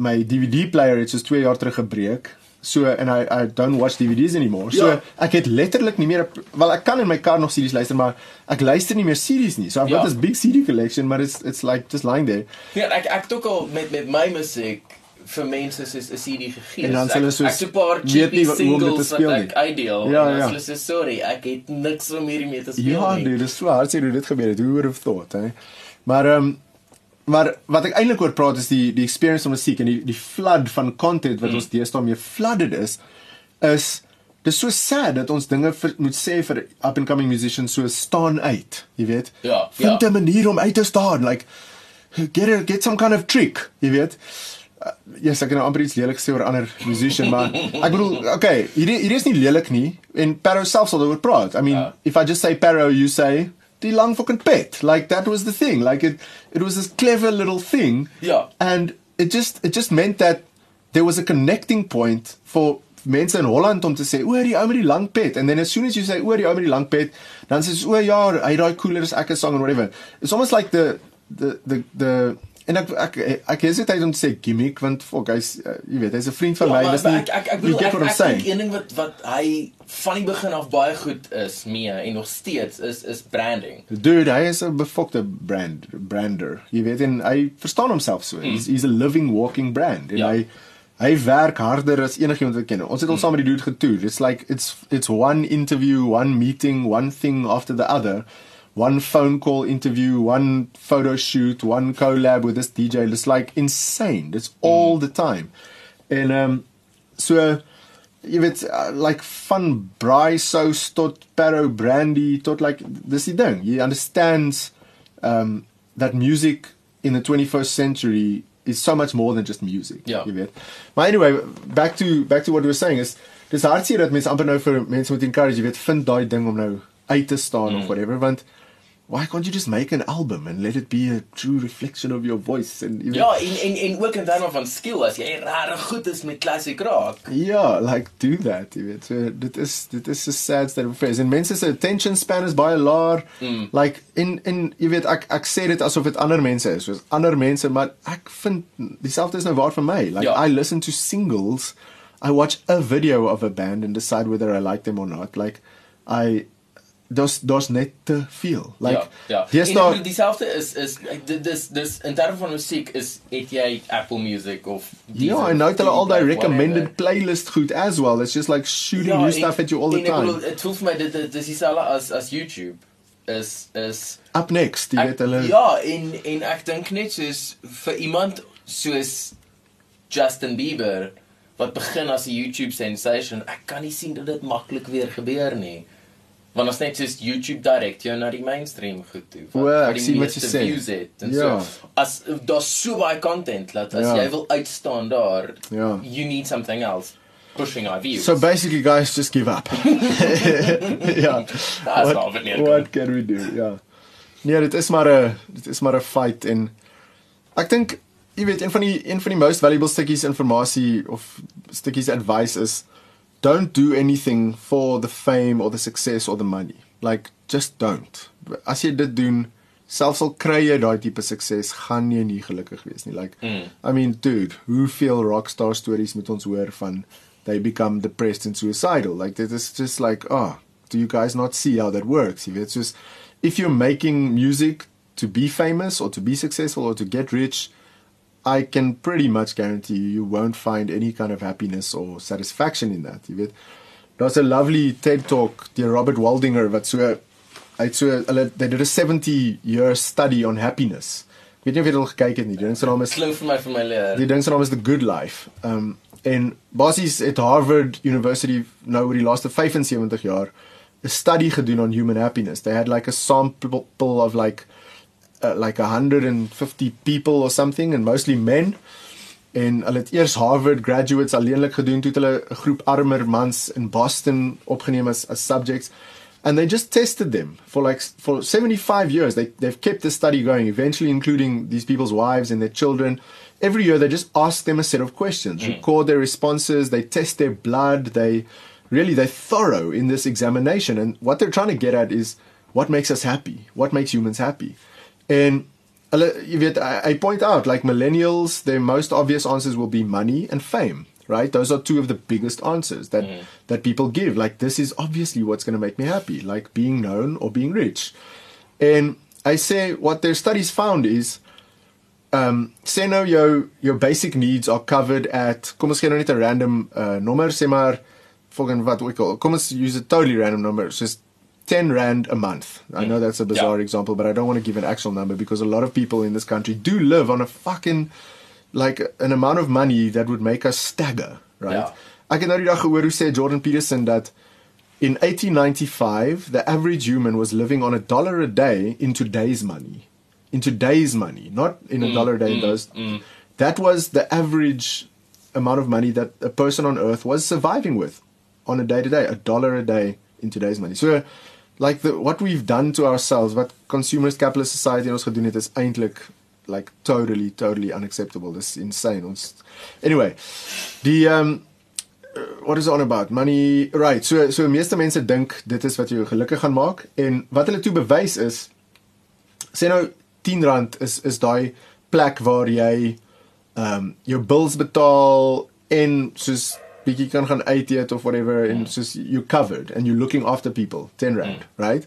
my DVD player het soos 2 jaar terug gebreek. So en I I don't watch DVDs anymore. So ja. ek het letterlik nie meer wel ek kan in my kar nog CDs luister maar ek luister nie meer CDs nie. So I've ja. got this big CD collection but it's it's like just lying there. Ja, ek ek het ook al met met my musiek vir mense soos 'n CD gegee. En dan hulle soos ek so paar cheapy singles wat ek ideal. Ja, ja. Hulle sê sorry, ek het niks om hierdie mee te speel ja, nie. Ja, nee, dis so hard sê hoe dit gebeur het. Who would have thought, hè? Maar ehm um, maar wat ek eintlik oor praat is die die experience van musiek en die die flood van content wat mm. ons deesdae mee flooded is is Dit is so sad dat ons dinge vir, moet sê vir up and coming musicians so staan uit, jy weet. Ja. Vind 'n ja. manier om uit te staan, like get a, get some kind of trick, jy weet. Uh, ja, yes, ek het nou amper iets lelik gesê oor ander musician, maar ek bedoel, okay, hierdie hierdie is nie lelik nie en Perro self sal daaroor praat. I mean, yeah. if I just say Perro, you say die lang fucking pet. Like that was the thing. Like it it was this clever little thing. Yeah. And it just it just meant that there was a connecting point for mense in Holland om te sê oor die ou met die lang pet and then as soon as you say oor die ou met die lang pet dan sê jy o ja hy daai cooler is ek 'n song and whatever it's almost like the the the the En ek ek ek is dit om te sê gimmick want fok hy's uh, jy weet hy's 'n vriend van ja, my dis nie ek ek ek bedoel ek, ek dink een ding wat wat hy van die begin af baie goed is mee en nog steeds is is branding. Dude, hy is 'n befokte brand brander. Jy weet en hy verstaan homself so. Mm. He's he's a living walking brand en ja. hy hy werk harder as enigiemand wat ken. Ons het al mm. saam met die dude getoer. It's like it's it's one interview, one meeting, one thing after the other one phone call interview, one photo shoot, one collab with this DJ. It's like insane. It's all the time. And um so jy weet uh, like van braai sous tot Perro brandy tot like dis die ding. He understands um that music in the 21st century is so much more than just music. Ja. Jy weet. Maar anyway, back to back to what we were saying is dis hartseer dat mense amper nou vir mense moet encourage, jy weet, vind daai ding om nou uit te staan mm. of whatever want why can't you just make an album and let it be a true reflection of your voice and even Ja, en en en ook in terme van skill as jy regtig goed is met classic rock. Ja, like do that, jy weet. So dit is dit is so sad that face and mense se attention span is baie laag. Mm. Like in in jy weet ek ek sê dit asof dit ander mense is, soos ander mense, maar ek vind dieselfde is nou waar vir my. Like ja. I listen to singles. I watch a video of a band and decide whether I like them or not. Like I dos dos net te veel. Like ja, ja. Dis dieselfde is is dis dis in terme van musiek is het jy Apple Music of Ja, en nou het hulle al daai recommended playlist goed as well. It's just like shooting ja, new stuff at you all the time. Dit voel vir my dit dis dieselfde as as YouTube is is up next, jy weet hulle Ja, en en ek dink net soos vir iemand soos Justin Bieber wat begin as 'n YouTube sensation, ek kan nie sien dat dit maklik weer gebeur nie. Want as net soos YouTube direk jy na die mainstream goed toe. Wat die meeste views het en ja. so. As daar's so baie content dat as ja. jy wil uitstaan daar, ja. you need something else pushing our views. So basically guys just give up. ja. That's what, what, what can we do? Ja. Nee, dit is maar 'n dit is maar 'n fight en ek dink jy weet een van die een van die most valuable stukkies inligting of stukkies advice is don't do anything for the fame or the success or the money. Like just don't. As jy dit doen, selfs al kry jy daai tipe sukses, gaan jy nie gelukkig wees nie. Like mm. I mean, dude, hoeveel rockstar stories moet ons hoor van they become depressed and suicidal? Like this is just like, oh, do you guys not see how that works? If it's just if you're making music to be famous or to be successful or to get rich, I can pretty much guarantee you you won't find any kind of happiness or satisfaction in that, jy weet. Daar's 'n lovely TED talk deur Robert Waldinger wat so uit so hulle they did a 70 year study on happiness. Ek weet nie of jy dit al gekyk het nie. Die ding se naam is Klink vir my vir my leer. Die ding se naam is The Good Life. Um en basies het Harvard University nou oor die laaste 75 jaar 'n studie gedoen on human happiness. They had like a sample of like uh, like 150 people or something and mostly men. En hulle het eers Harvard graduates alleenlik gedoen toe hulle 'n groep armer mans in Boston opgeneem as as subjects. And they just tested them for like for 75 years. They they've kept the study going eventually including these people's wives and their children. Every year they just ask them a set of questions mm. record their responses they test their blood they really they're thorough in this examination. And what they're trying to get at is what makes us happy what makes humans happy En hulle jy weet I, I point out like millennials their most obvious answers will be money and fame right? Those are two of the biggest answers that mm. that people give. Like this is obviously what's going to make me happy like being known or being rich. And i say what their studies found is um say nou jou your basic needs are covered at kom ons gee nou net 'n random uh, nommer sê maar volgens wat ook al kom ons use a totally random number so 10 rand a month. I know that's a bizarre yeah. example, but I don't want to give an actual number because a lot of people in this country do live on a fucking like an amount of money that would make us stagger, right? Yeah. Ek het nou die dag gehoor hoe sê Jordan Peterson that in 1895 the average human was living on a dollar a day in today's money. In today's money, not in a mm, dollar a day mm, those. Mm. That was the average amount of money that a person on earth was surviving with on a day to day, a dollar a day in today's money. So like the what we've done to ourselves what consumerist capitalist society ons gedoen het is eintlik like totally totally unacceptable. This insane. Ons anyway die um what is on about? Money right. So so meeste mense dink dit is wat jou gelukkig gaan maak. En wat hulle toe bewys is sê nou 10 rand is is daai plek waar jy um jou bills betaal en soos bietjie kan gaan uit eet of whatever mm. and just you covered and you're looking after people 10 rand mm. right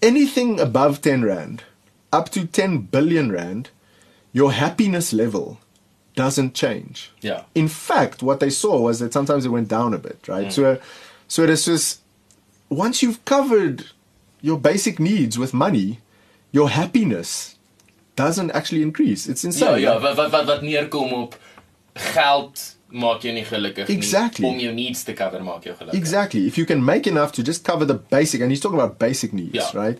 anything above 10 rand up to 10 billion rand your happiness level doesn't change yeah in fact what they saw was that sometimes it went down a bit right mm. so so it is just once you've covered your basic needs with money your happiness doesn't actually increase it's insane ja ja wat wat wat neerkom op geld maak jou nie gelukkig exactly. nie om jou needs te cover maak jou gelukkig. Exactly. If you can make enough to just cover the basic and he's talking about basic needs, yeah. right?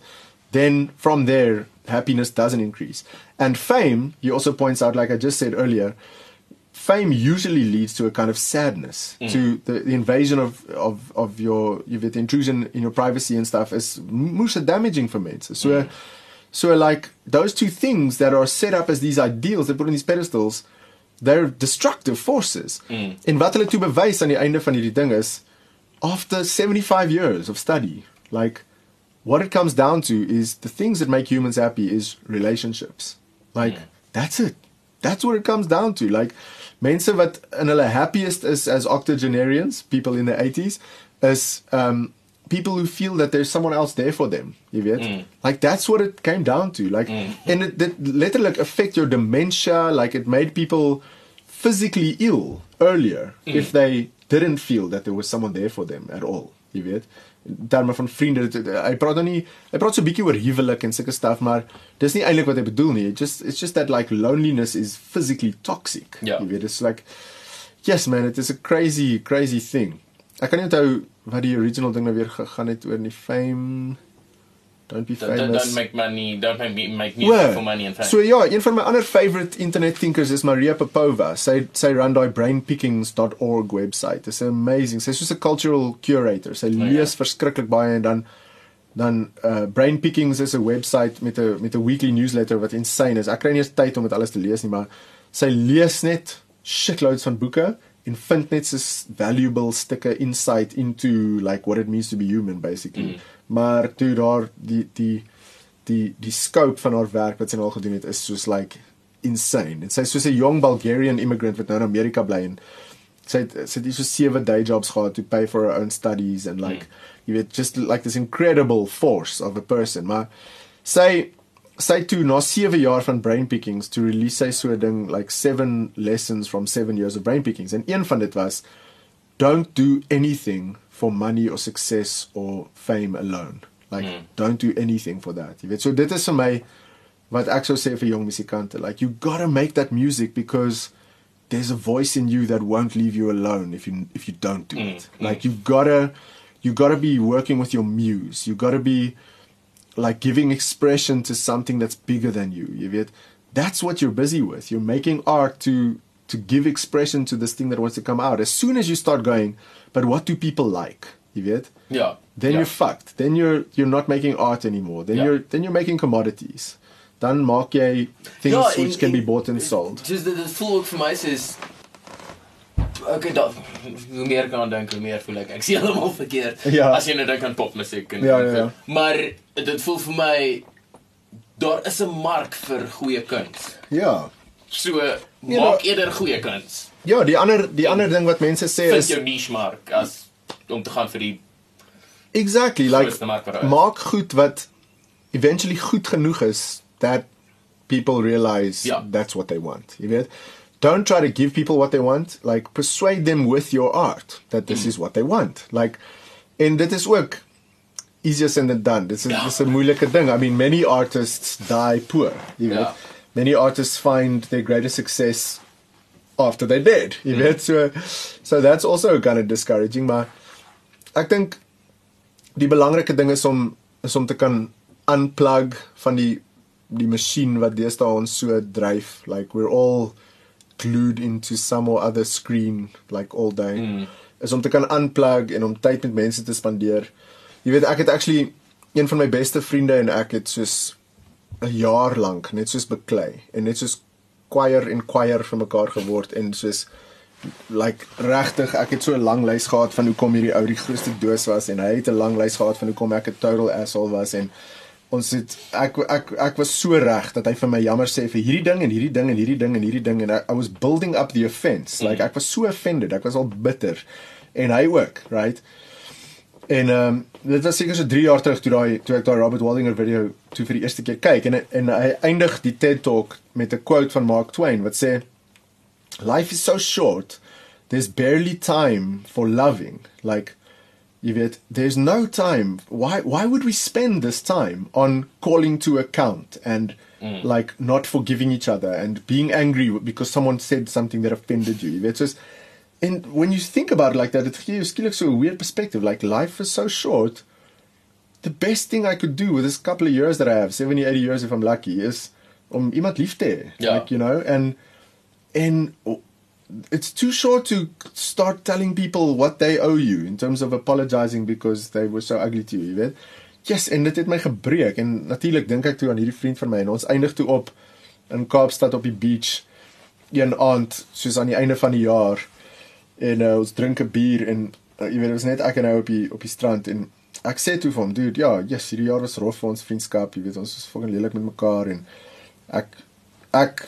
Then from there happiness doesn't increase. And fame, he also points out like I just said earlier, fame usually leads to a kind of sadness mm. to the, the invasion of of of your you the intrusion in your privacy and stuff is moes damaging for mense so mm. so like those two things that are set up as these ideals they put on these pedestals they're destructive forces mm. en wat hulle toe bewys aan die einde van hierdie ding is after 75 years of study like what it comes down to is the things that make humans happy is relationships like mm. that's it that's what it comes down to like mense wat in hulle happiest is as octogenarians, people in the 80s, is um people who feel that there's someone else there for them. You weet? Mm. Like that's what it came down to. Like mm. and it, it literally affect your dementia, like it made people physically ill earlier mm. if they didn't feel that there was someone there for them at all. You weet? terme van vriende hy praat dan nie hy praat so bietjie oor huwelik en sulke stuff maar dis nie eintlik wat hy bedoel nie just it's just that like loneliness is physically toxic yeah. jy weet it's like yes man it is a crazy crazy thing ek kan nie onthou wat die original ding nou weer gegaan het oor die fame Don't be famous. Don't, don't make money. Don't make, make music well, for money and fame. So ja, een van my ander favorite internet thinkers is Maria Popova. Sy sy run daai brainpickings.org website. It's amazing. Sy's soos 'n cultural curator. Sy oh, lees ja. verskriklik baie en dan dan uh brainpickings is 'n website met 'n met 'n weekly newsletter wat insane is. Ek kry nie eens tyd om dit alles te lees nie, maar sy lees net shitloads van boeke en vind net so valuable stukke insight into like what it means to be human basically. Mm maar toe daar die die die die scope van haar werk wat sy nou al gedoen het is soos like insane. En sy's soos 'n young Bulgarian immigrant wat nou in Amerika bly en sy het sy het so sewe day jobs gehad to pay for her own studies and like mm. you weet just like this incredible force of a person. Maar sy sy toe na 7 jaar van brain pickings to release sy so 'n ding like 7 lessons from 7 years of brain pickings en een van dit was don't do anything for money or success or fame alone. Like mm. don't do anything for that. Jy weet, so dit is vir my wat ek sou sê vir jong musikante, like you got to make that music because there's a voice in you that won't leave you alone if you if you don't do mm. it. Mm. Like you got to you got to be working with your muse. You got to be like giving expression to something that's bigger than you. Jy weet, that's what you're busy with. You're making art to to give expression to this thing that wants to come out. As soon as you start going, but what do people like? Jy weet? Ja. Then ja. you're fucked. Then you're you're not making art anymore. Then ja. you're then you're making commodities. Dan maak jy things ja, which en, can be bought and sold. Just the, full for my is Okay, dan hoe meer kan dink, hoe meer voel ek ek sien heeltemal verkeerd. Ja. As jy net dink aan popmusiek en ja, ja, ja. maar dit voel vir my daar is 'n mark vir goeie kuns. Ja. So ja, maak eerder goeie kuns. Ja, die ander die ander ding wat mense sê is jou niche mark as om te gaan vir die Exactly, like maak goed wat eventually goed genoeg is that people realize ja. that's what they want. Jy weet, don't try to give people what they want, like persuade them with your art that this mm. is what they want. Like and dit is ook easier said than done. This is ja. this is 'n moeilike ding. I mean, many artists die poor, you know. Ja. Many artists find their greatest success after they're dead. You mm. weet so so that's also kind of discouraging, maar ek dink die belangrike ding is om is om te kan unplug van die die masjien wat deesdae ons so dryf. Like we're all glued into some or other screen like all day. Mm. Is om te kan unplug en om tyd met mense te spandeer. Jy weet ek het actually een van my beste vriende en ek het soos 'n jaar lank net soos beklei en net soos choir en choir vir mekaar geword en soos like regtig ek het so 'n lang lys gehad van hoekom hierdie ou die grootste doos was en hy het 'n lang lys gehad van hoekom ek 'n total asshole was en ons het ek ek ek was so reg dat hy vir my jammer sê vir hierdie ding en hierdie ding en hierdie ding en hierdie ding en I, I was building up the offense. Like ek was so offended ek was al bitter. En hy ook right En ehm um, dit was seker so 3 jaar terug toe daai toe ek daai Robert Waldinger video toe vir die eerste keer kyk. En en hy eindig die TED Talk met 'n quote van Mark Twain wat sê Life is so short there's barely time for loving. Like you weet there's no time. Why why would we spend this time on calling to account and mm. like not forgiving each other and being angry because someone said something that offended you? You weet so And when you think about it like that, it gives skielik so a weird perspective. Like life is so short. The best thing I could do with this couple of years that I have, 70, 80 years if I'm lucky, is om iemand lief te hê. Ja. Like, you know, and en it's too short to start telling people what they owe you in terms of apologizing because they were so ugly to you, jy weet. Yes, en dit het my gebreek en natuurlik dink ek toe aan hierdie vriend van my en ons eindig toe op in Kaapstad op die beach een aand soos aan die einde van die jaar en uh, ons drink 'n bier en uh, jy weet ons net ek en hy op die op die strand en ek sê toe vir hom, dude, ja, yes, hierdie jaar was rof vir ons vriendskap, jy weet ons was fucking lelik met mekaar en ek ek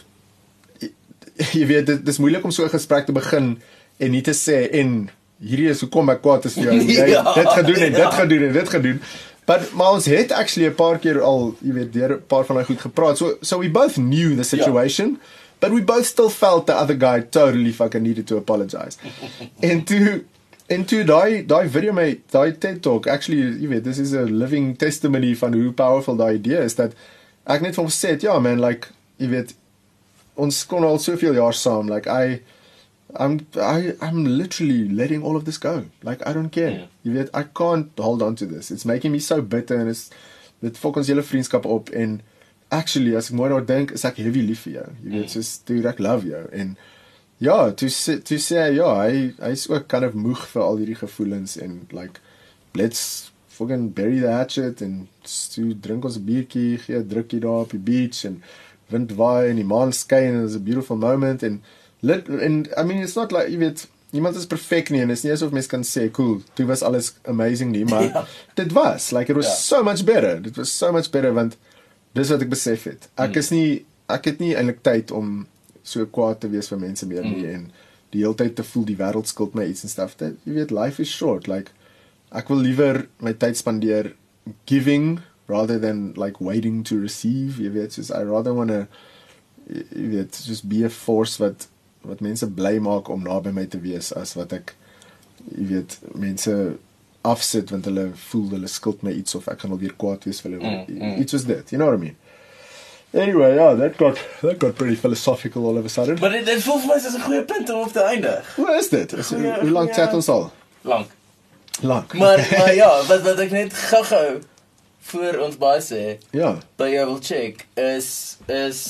jy weet dit dis moeilik om so 'n gesprek te begin en nie te sê en hierdie is hoekom ek kwaad is vir jou. Jy ja, dit gedoen en ja. dit gedoen en dit gedoen. But maar ons het actually 'n paar keer al, jy weet, deur 'n paar van daai goed gepraat. So so we both knew the situation. Ja. But we both still felt the other guy totally fucking needed to apologize. and to and to daai daai video my daai TED talk actually you know this is a living testimony van hoe powerful daai idee is dat ek net vir hom sê ja man like jy weet ons kon al soveel jaar saam like I I'm I I'm literally letting all of this go. Like I don't care. Yeah. Jy weet I can't hold on to this. It's making me so bitter and it's dit fok ons hele vriendskap op en actually as ek mooi daaroor dink is ek heavy lief vir jou. Jy weet soos dude ek love jou en ja, to to say ja, hy hy's ook kind of moeg vir al hierdie gevoelens en like let's fucking bury the hatchet en toe drink ons 'n biertjie, gee 'n drukkie daar op die beach en wind waai en die maan skyn en it's a beautiful moment and lit and I mean it's not like you weet niemand is perfek nie en is nie asof mens kan sê cool dit was alles amazing nie maar ja. dit was like it was ja. so much better it was so much better want dis wat ek besef het ek mm. is nie ek het nie eintlik tyd om so kwaad te wees vir mense meer nie mm. en die hele tyd te voel die wêreld skuld my iets en stuff that you weet life is short like ek wil liewer my tyd spandeer giving rather than like waiting to receive jy weet soos i rather want to jy weet just be a force wat wat mense bly maak om naby my te wees as wat ek jy weet mense afsit want hulle voel hulle skuld my iets of ek gaan alweer kwaad wees vir hulle mm, mm. iets was dit you know what i mean Anyway, yeah, that got that got pretty philosophical all of a sudden. Maar dit dit voel vir my soos 'n goeie punt om op te eindig. Hoe is dit? Is, goeie, hoe lank chat ons al? Lank. Lank. Maar maar ja, wat wat ek net gou-gou voor ons baie sê. Ja. By jou wil check is is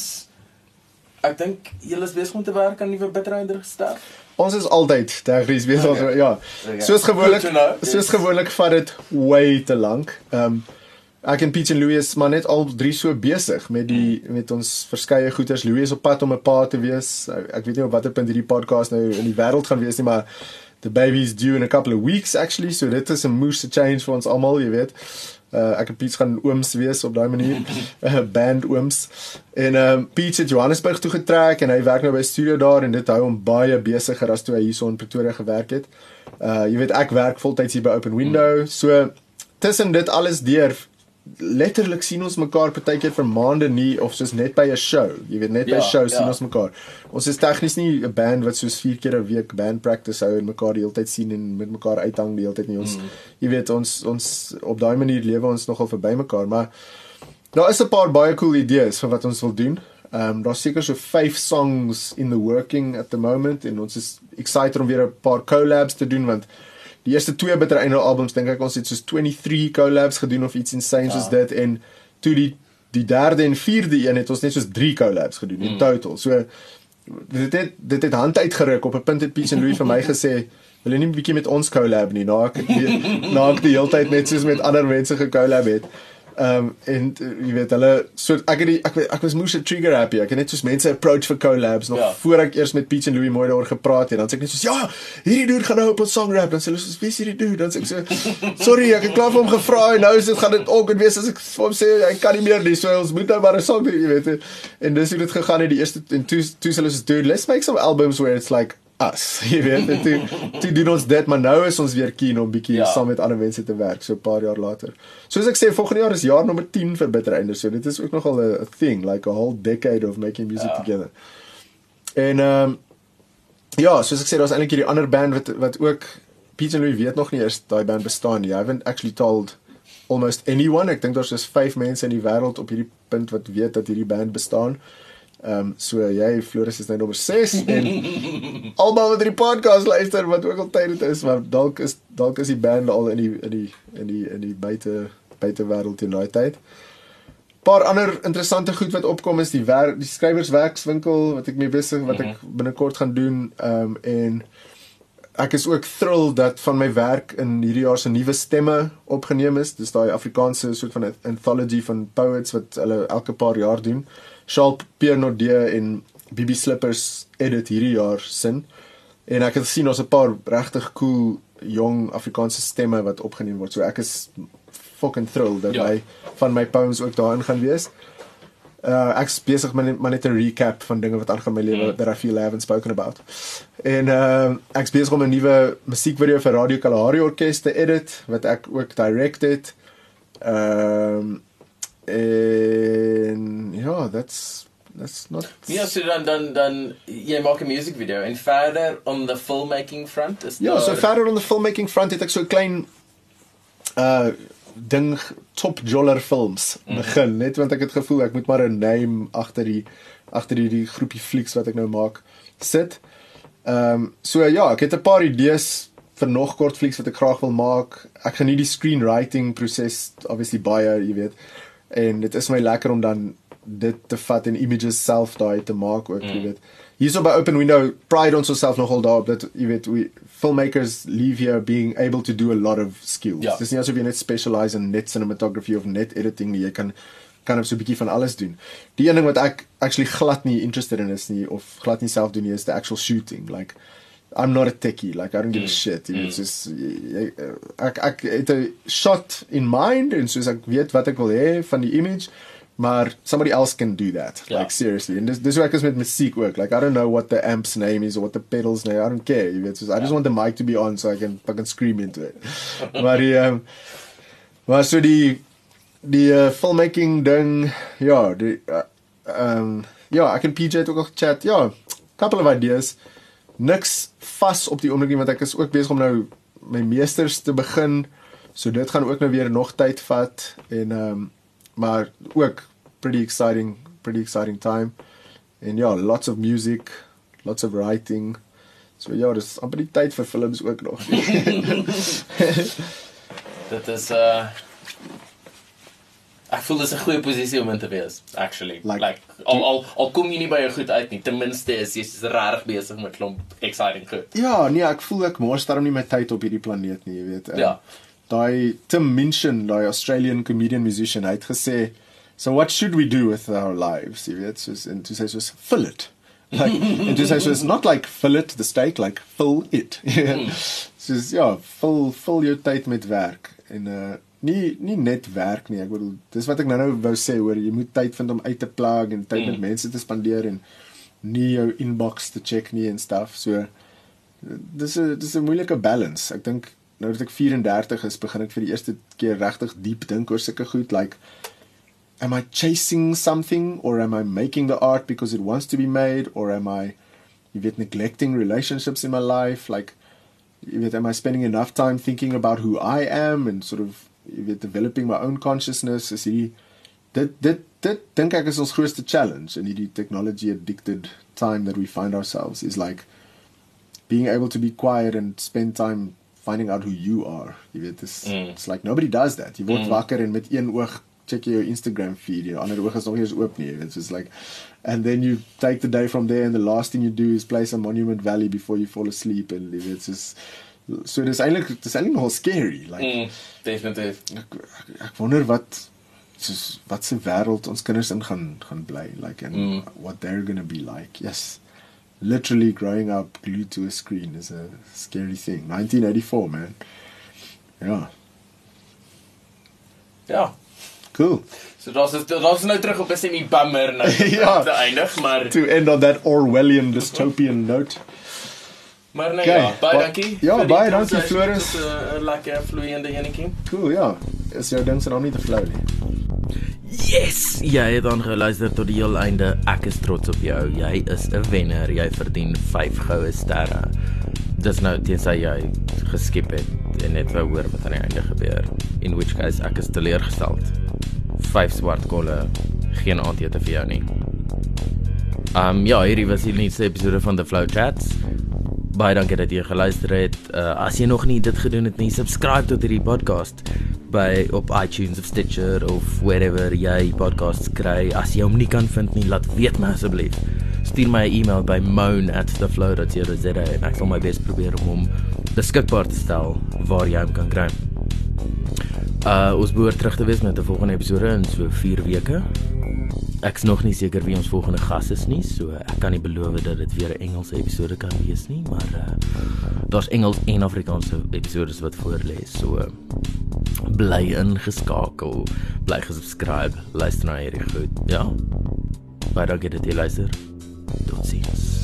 ek dink julle is besig om te werk aan nuwe bitreinder staf. Ons is altyd tegnies besig okay. ja. Okay. Soos gewoonlik soos gewoonlik vat dit way te lank. Ehm um, ek en Piet en Louis maar net al drie so besig met die mm. met ons verskeie goeters. Louis is op pad om 'n pa te wees. Ek weet nie op watter punt hierdie podcast nou in die wêreld gaan wees nie, maar the baby's due in a couple of weeks actually, so dit is 'n moose change vir ons almal, jy weet. Uh, ek en Piet gaan ooms wees op daai manier. Uh, band ooms. En ehm um, Piet het Johannesburg toe getrek en hy werk nou by studio daar en dit hou hom baie besigger as toe hy hierso in Pretoria gewerk het. Uh jy weet ek werk voltyds hier by Open Window. So tussen dit alles deur letterlik sien ons mekaar partykeer vir maande nie of soos net by 'n show. Jy weet net ja, by 'n show ja. sien ons mekaar. Ons is tegnies nie 'n band wat soos 4 keer 'n week band practice hou en mekaar die hele tyd sien en met mekaar uithang die hele tyd nie. Ons mm. jy weet ons ons op daai manier lewe ons nogal verby mekaar, maar daar is 'n paar baie cool idees vir wat ons wil doen. Ehm um, daar's seker so 5 songs in the working at the moment en ons is excited om weer 'n paar collabs te doen want die eerste twee bitter einde albums dink ek ons het soos 23 collabs gedoen of iets insane ja. soos dit en toe die die derde en vierde een het ons net soos 3 collabs gedoen in mm. total. So dit het dit het hand uitgeruk op 'n punt het Peace and Louis vir my gesê wil jy nie 'n bietjie met ons collab nie na ek na ek die hele tyd net soos met ander mense gekollab het. Ehm um, en uh, jy weet hulle so ek het die, ek ek was moes 'n trigger happy. Ek het net soos mense approach vir collabs nog ja. voor ek eers met Peach en Louis mooi daaroor gepraat het. Dan sê ek net soos ja, hierdie dude gaan nou op ons song rap. Dan sê hulle soos wie is hierdie dude? Dan sê ek so sorry, ek het klaar vir hom gevra en nou is dit gaan dit ook wees as ek vir hom sê hy kan nie meer nie. So ons moet nou maar 'n song doen, jy weet. En dis hoe dit gegaan het die eerste en toe toe hulle soos dude, let's make some albums where it's like as jy weet toe toe doen ons dit maar nou is ons weer keen om bietjie ja. saam met ander mense te werk so 'n paar jaar later. Soos ek sê volgende jaar is jaar nommer 10 vir Bittereinde so dit is ook nogal 'n thing like a whole decade of making music ja. together. En ehm um, ja, soos ek sê daar's eintlik hierdie ander band wat wat ook Pete and Louis weet nog nie eers daai band bestaan nie. I haven't actually told almost anyone. Ek dink daar's so 5 mense in die wêreld op hierdie punt wat weet dat hierdie band bestaan. Ehm um, so jy Floris is nou nommer 6 en almal wat die podcast luister wat ook al tyd dit is, maar dalk is dalk is die band al in die in die in die in die buite buite wêreld in daai tyd. paar ander interessante goed wat opkom is die werk die skrywerswerkswinkel wat ek mee besig wat ek mhm. binnekort gaan doen um en ek is ook thrilled dat van my werk in hierdie jaar se nuwe stemme opgeneem is dis daai Afrikaanse soort van anthology van poets wat hulle elke paar jaar doen Pierre Nordie en Bibi Slippers edit hierdie jaar sin en ek het sien ons 'n paar regtig cool jong Afrikaanse stemme wat opgeneem word so ek is fucking thrilled dat ja. my van my poems ook daarin gaan wees. Uh ek's besig met net 'n recap van dinge wat aangaan my lewe mm. that I feel I haven't spoken about. En uh ek's besig om 'n nuwe musiekvideo vir Radio Kalahari Orkest te edit wat ek ook directed. Ehm um, en ja, yeah, that's that's not Ja, so dan dan dan jy maak 'n music video en verder on the filmmaking front is Ja, so verder on the filmmaking front het ek so 'n klein uh ding top joller films mhm. begin mm. net want ek het gevoel ek moet maar 'n name agter die agter hierdie groepie flieks wat ek nou maak sit. Ehm um, so ja, ek het 'n paar idees vir nog kort flieks wat ek graag wil maak. Ek geniet die screenwriting proses obviously baie, jy weet. En dit is my lekker om dan dit te vat en images self daai te maak ook, mm. jy weet hierso by open window pride ons osself nogal daarop dat jy weet we filmmakers leave here being able to do a lot of skills. Ja. Dis nie asof jy net specialize in net cinematography of net editing nie. Jy kan kan op so 'n bietjie van alles doen. Die een ding wat ek actually glad nie interested in is nie of glad nie self doen nie is the actual shooting. Like I'm not a techie. Like I don't give mm. a shit. Mm. It's just ek ek het 'n shot in mind en soos ek weet wat ek wil hê van die image maar somebody else can do that. Yeah. like seriously. And this this work is with music work like i don't know what the amp's name is or what the pedals name i don't care it's just, i just want the mic to be on so i can fucking scream into it. Maar die um maar so die die uh, filmmaking ding ja die uh, um ja ek en PJ het ook al chat ja couple of ideas. Niks vas op die oomblik want ek is ook besig om nou my meesters te begin. So dit gaan ook nou weer nog tyd vat en um maar ook pretty exciting pretty exciting time. And ja lots of music lots of writing. So ja dis amper die tyd vir films ook nog. Dit is uh ek voel dis 'n goeie posisie om in te wees actually. Like, like al, al al kom jy nie by jou goed uit nie ten minste is jy regtig besig met klomp exciting goed. Ja nee ek voel ek mors daarom nie my tyd op hierdie planeet nie jy weet um, ja daai Tim Minchin, daai Australian comedian musician, hy het gesê, "So what should we do with our lives?" Jy weet, soos en toe sê hy soos fill it. Like and toe sê hy soos not like fill it the steak, like fill it. soos ja, vul vul jou tyd met werk en uh nie nie net werk nie. Ek bedoel, dis wat ek nou-nou wou sê hoor, jy moet tyd vind om uit te plug en tyd mm. met mense te spandeer en nie jou inbox te check nie en stuff. So dis 'n dis 'n moeilike balance. Ek dink nou dat ek 34 is, begin ek vir die eerste keer regtig diep dink oor sulke goed like am I chasing something or am I making the art because it wants to be made or am I you weet neglecting relationships in my life? Like you weet am I spending enough time thinking about who I am and sort of you weet developing my own consciousness? Is hierdie dit dit dit dink ek is ons grootste challenge in hierdie technology addicted time that we find ourselves is like being able to be quiet and spend time finding out who you are. Jy weet, it's, mm. it's like nobody does that. Jy word mm. wakker en met een oog check jy jou Instagram feed, jou ander oog is nog eens oop nie. It's just like and then you take the day from there and the last thing you do is play some Monument Valley before you fall asleep and jy weet, it's just so dis eintlik dis eintlik nogal scary like mm, definitief. Ek, ek, ek wonder wat soos wat se wêreld ons kinders in gaan gaan bly like and mm. what they're going to be like. Yes literally growing up glued to a screen is a scary thing. 1984, man. Ja. Ja. Cool. So daar's daar's nou terug op 'n semi bummer nou ja. te eindig, maar to end on that Orwellian dystopian note. Maar nee, okay. ja, baie dankie. Ja, baie dankie Floris. 'n uh, lekker vloeiende enetjie. Cool, ja. Is jou ding se naam nie te flou nie. Yes, jy het dan geluister tot die heel einde. Ek is trots op jou. Jy is 'n wenner. Jy verdien 5 goue sterre. Dis nou tensy jy geskep het en net wou hoor wat aan die einde gebeur. In which case ek is teleurgestel. 5 swart kolle, geen aandete vir jou nie. Um ja, hierdie was die nuutste episode van The Flow Chats. Baie dankie dat jy geluister het. Uh, as jy nog nie dit gedoen het nie, subscribe tot hierdie podcast by op iTunes of Stitcher of wherever jy podcasts kry. As jy hom nie kan vind nie, laat weet my asseblief. Stuur my 'n e-mail by moan@theflow.co.za en ek sal my bes probeer om hom beskikbaar te stel waar jy hom kan kry. Uh ons behoort terug te wees met 'n volgende episode in so 4 weke. Ek's nog nie seker wie ons volgende gas is nie, so ek kan nie beloof dat dit weer 'n Engelse episode kan wees nie, maar uh daar's Engels en Afrikaanse episodes wat voor lê, so uh, bly ingeskakel, bly gesubscribe, luister na hierdie goed. Ja. Baie dankie dat jy luister. Totsiens.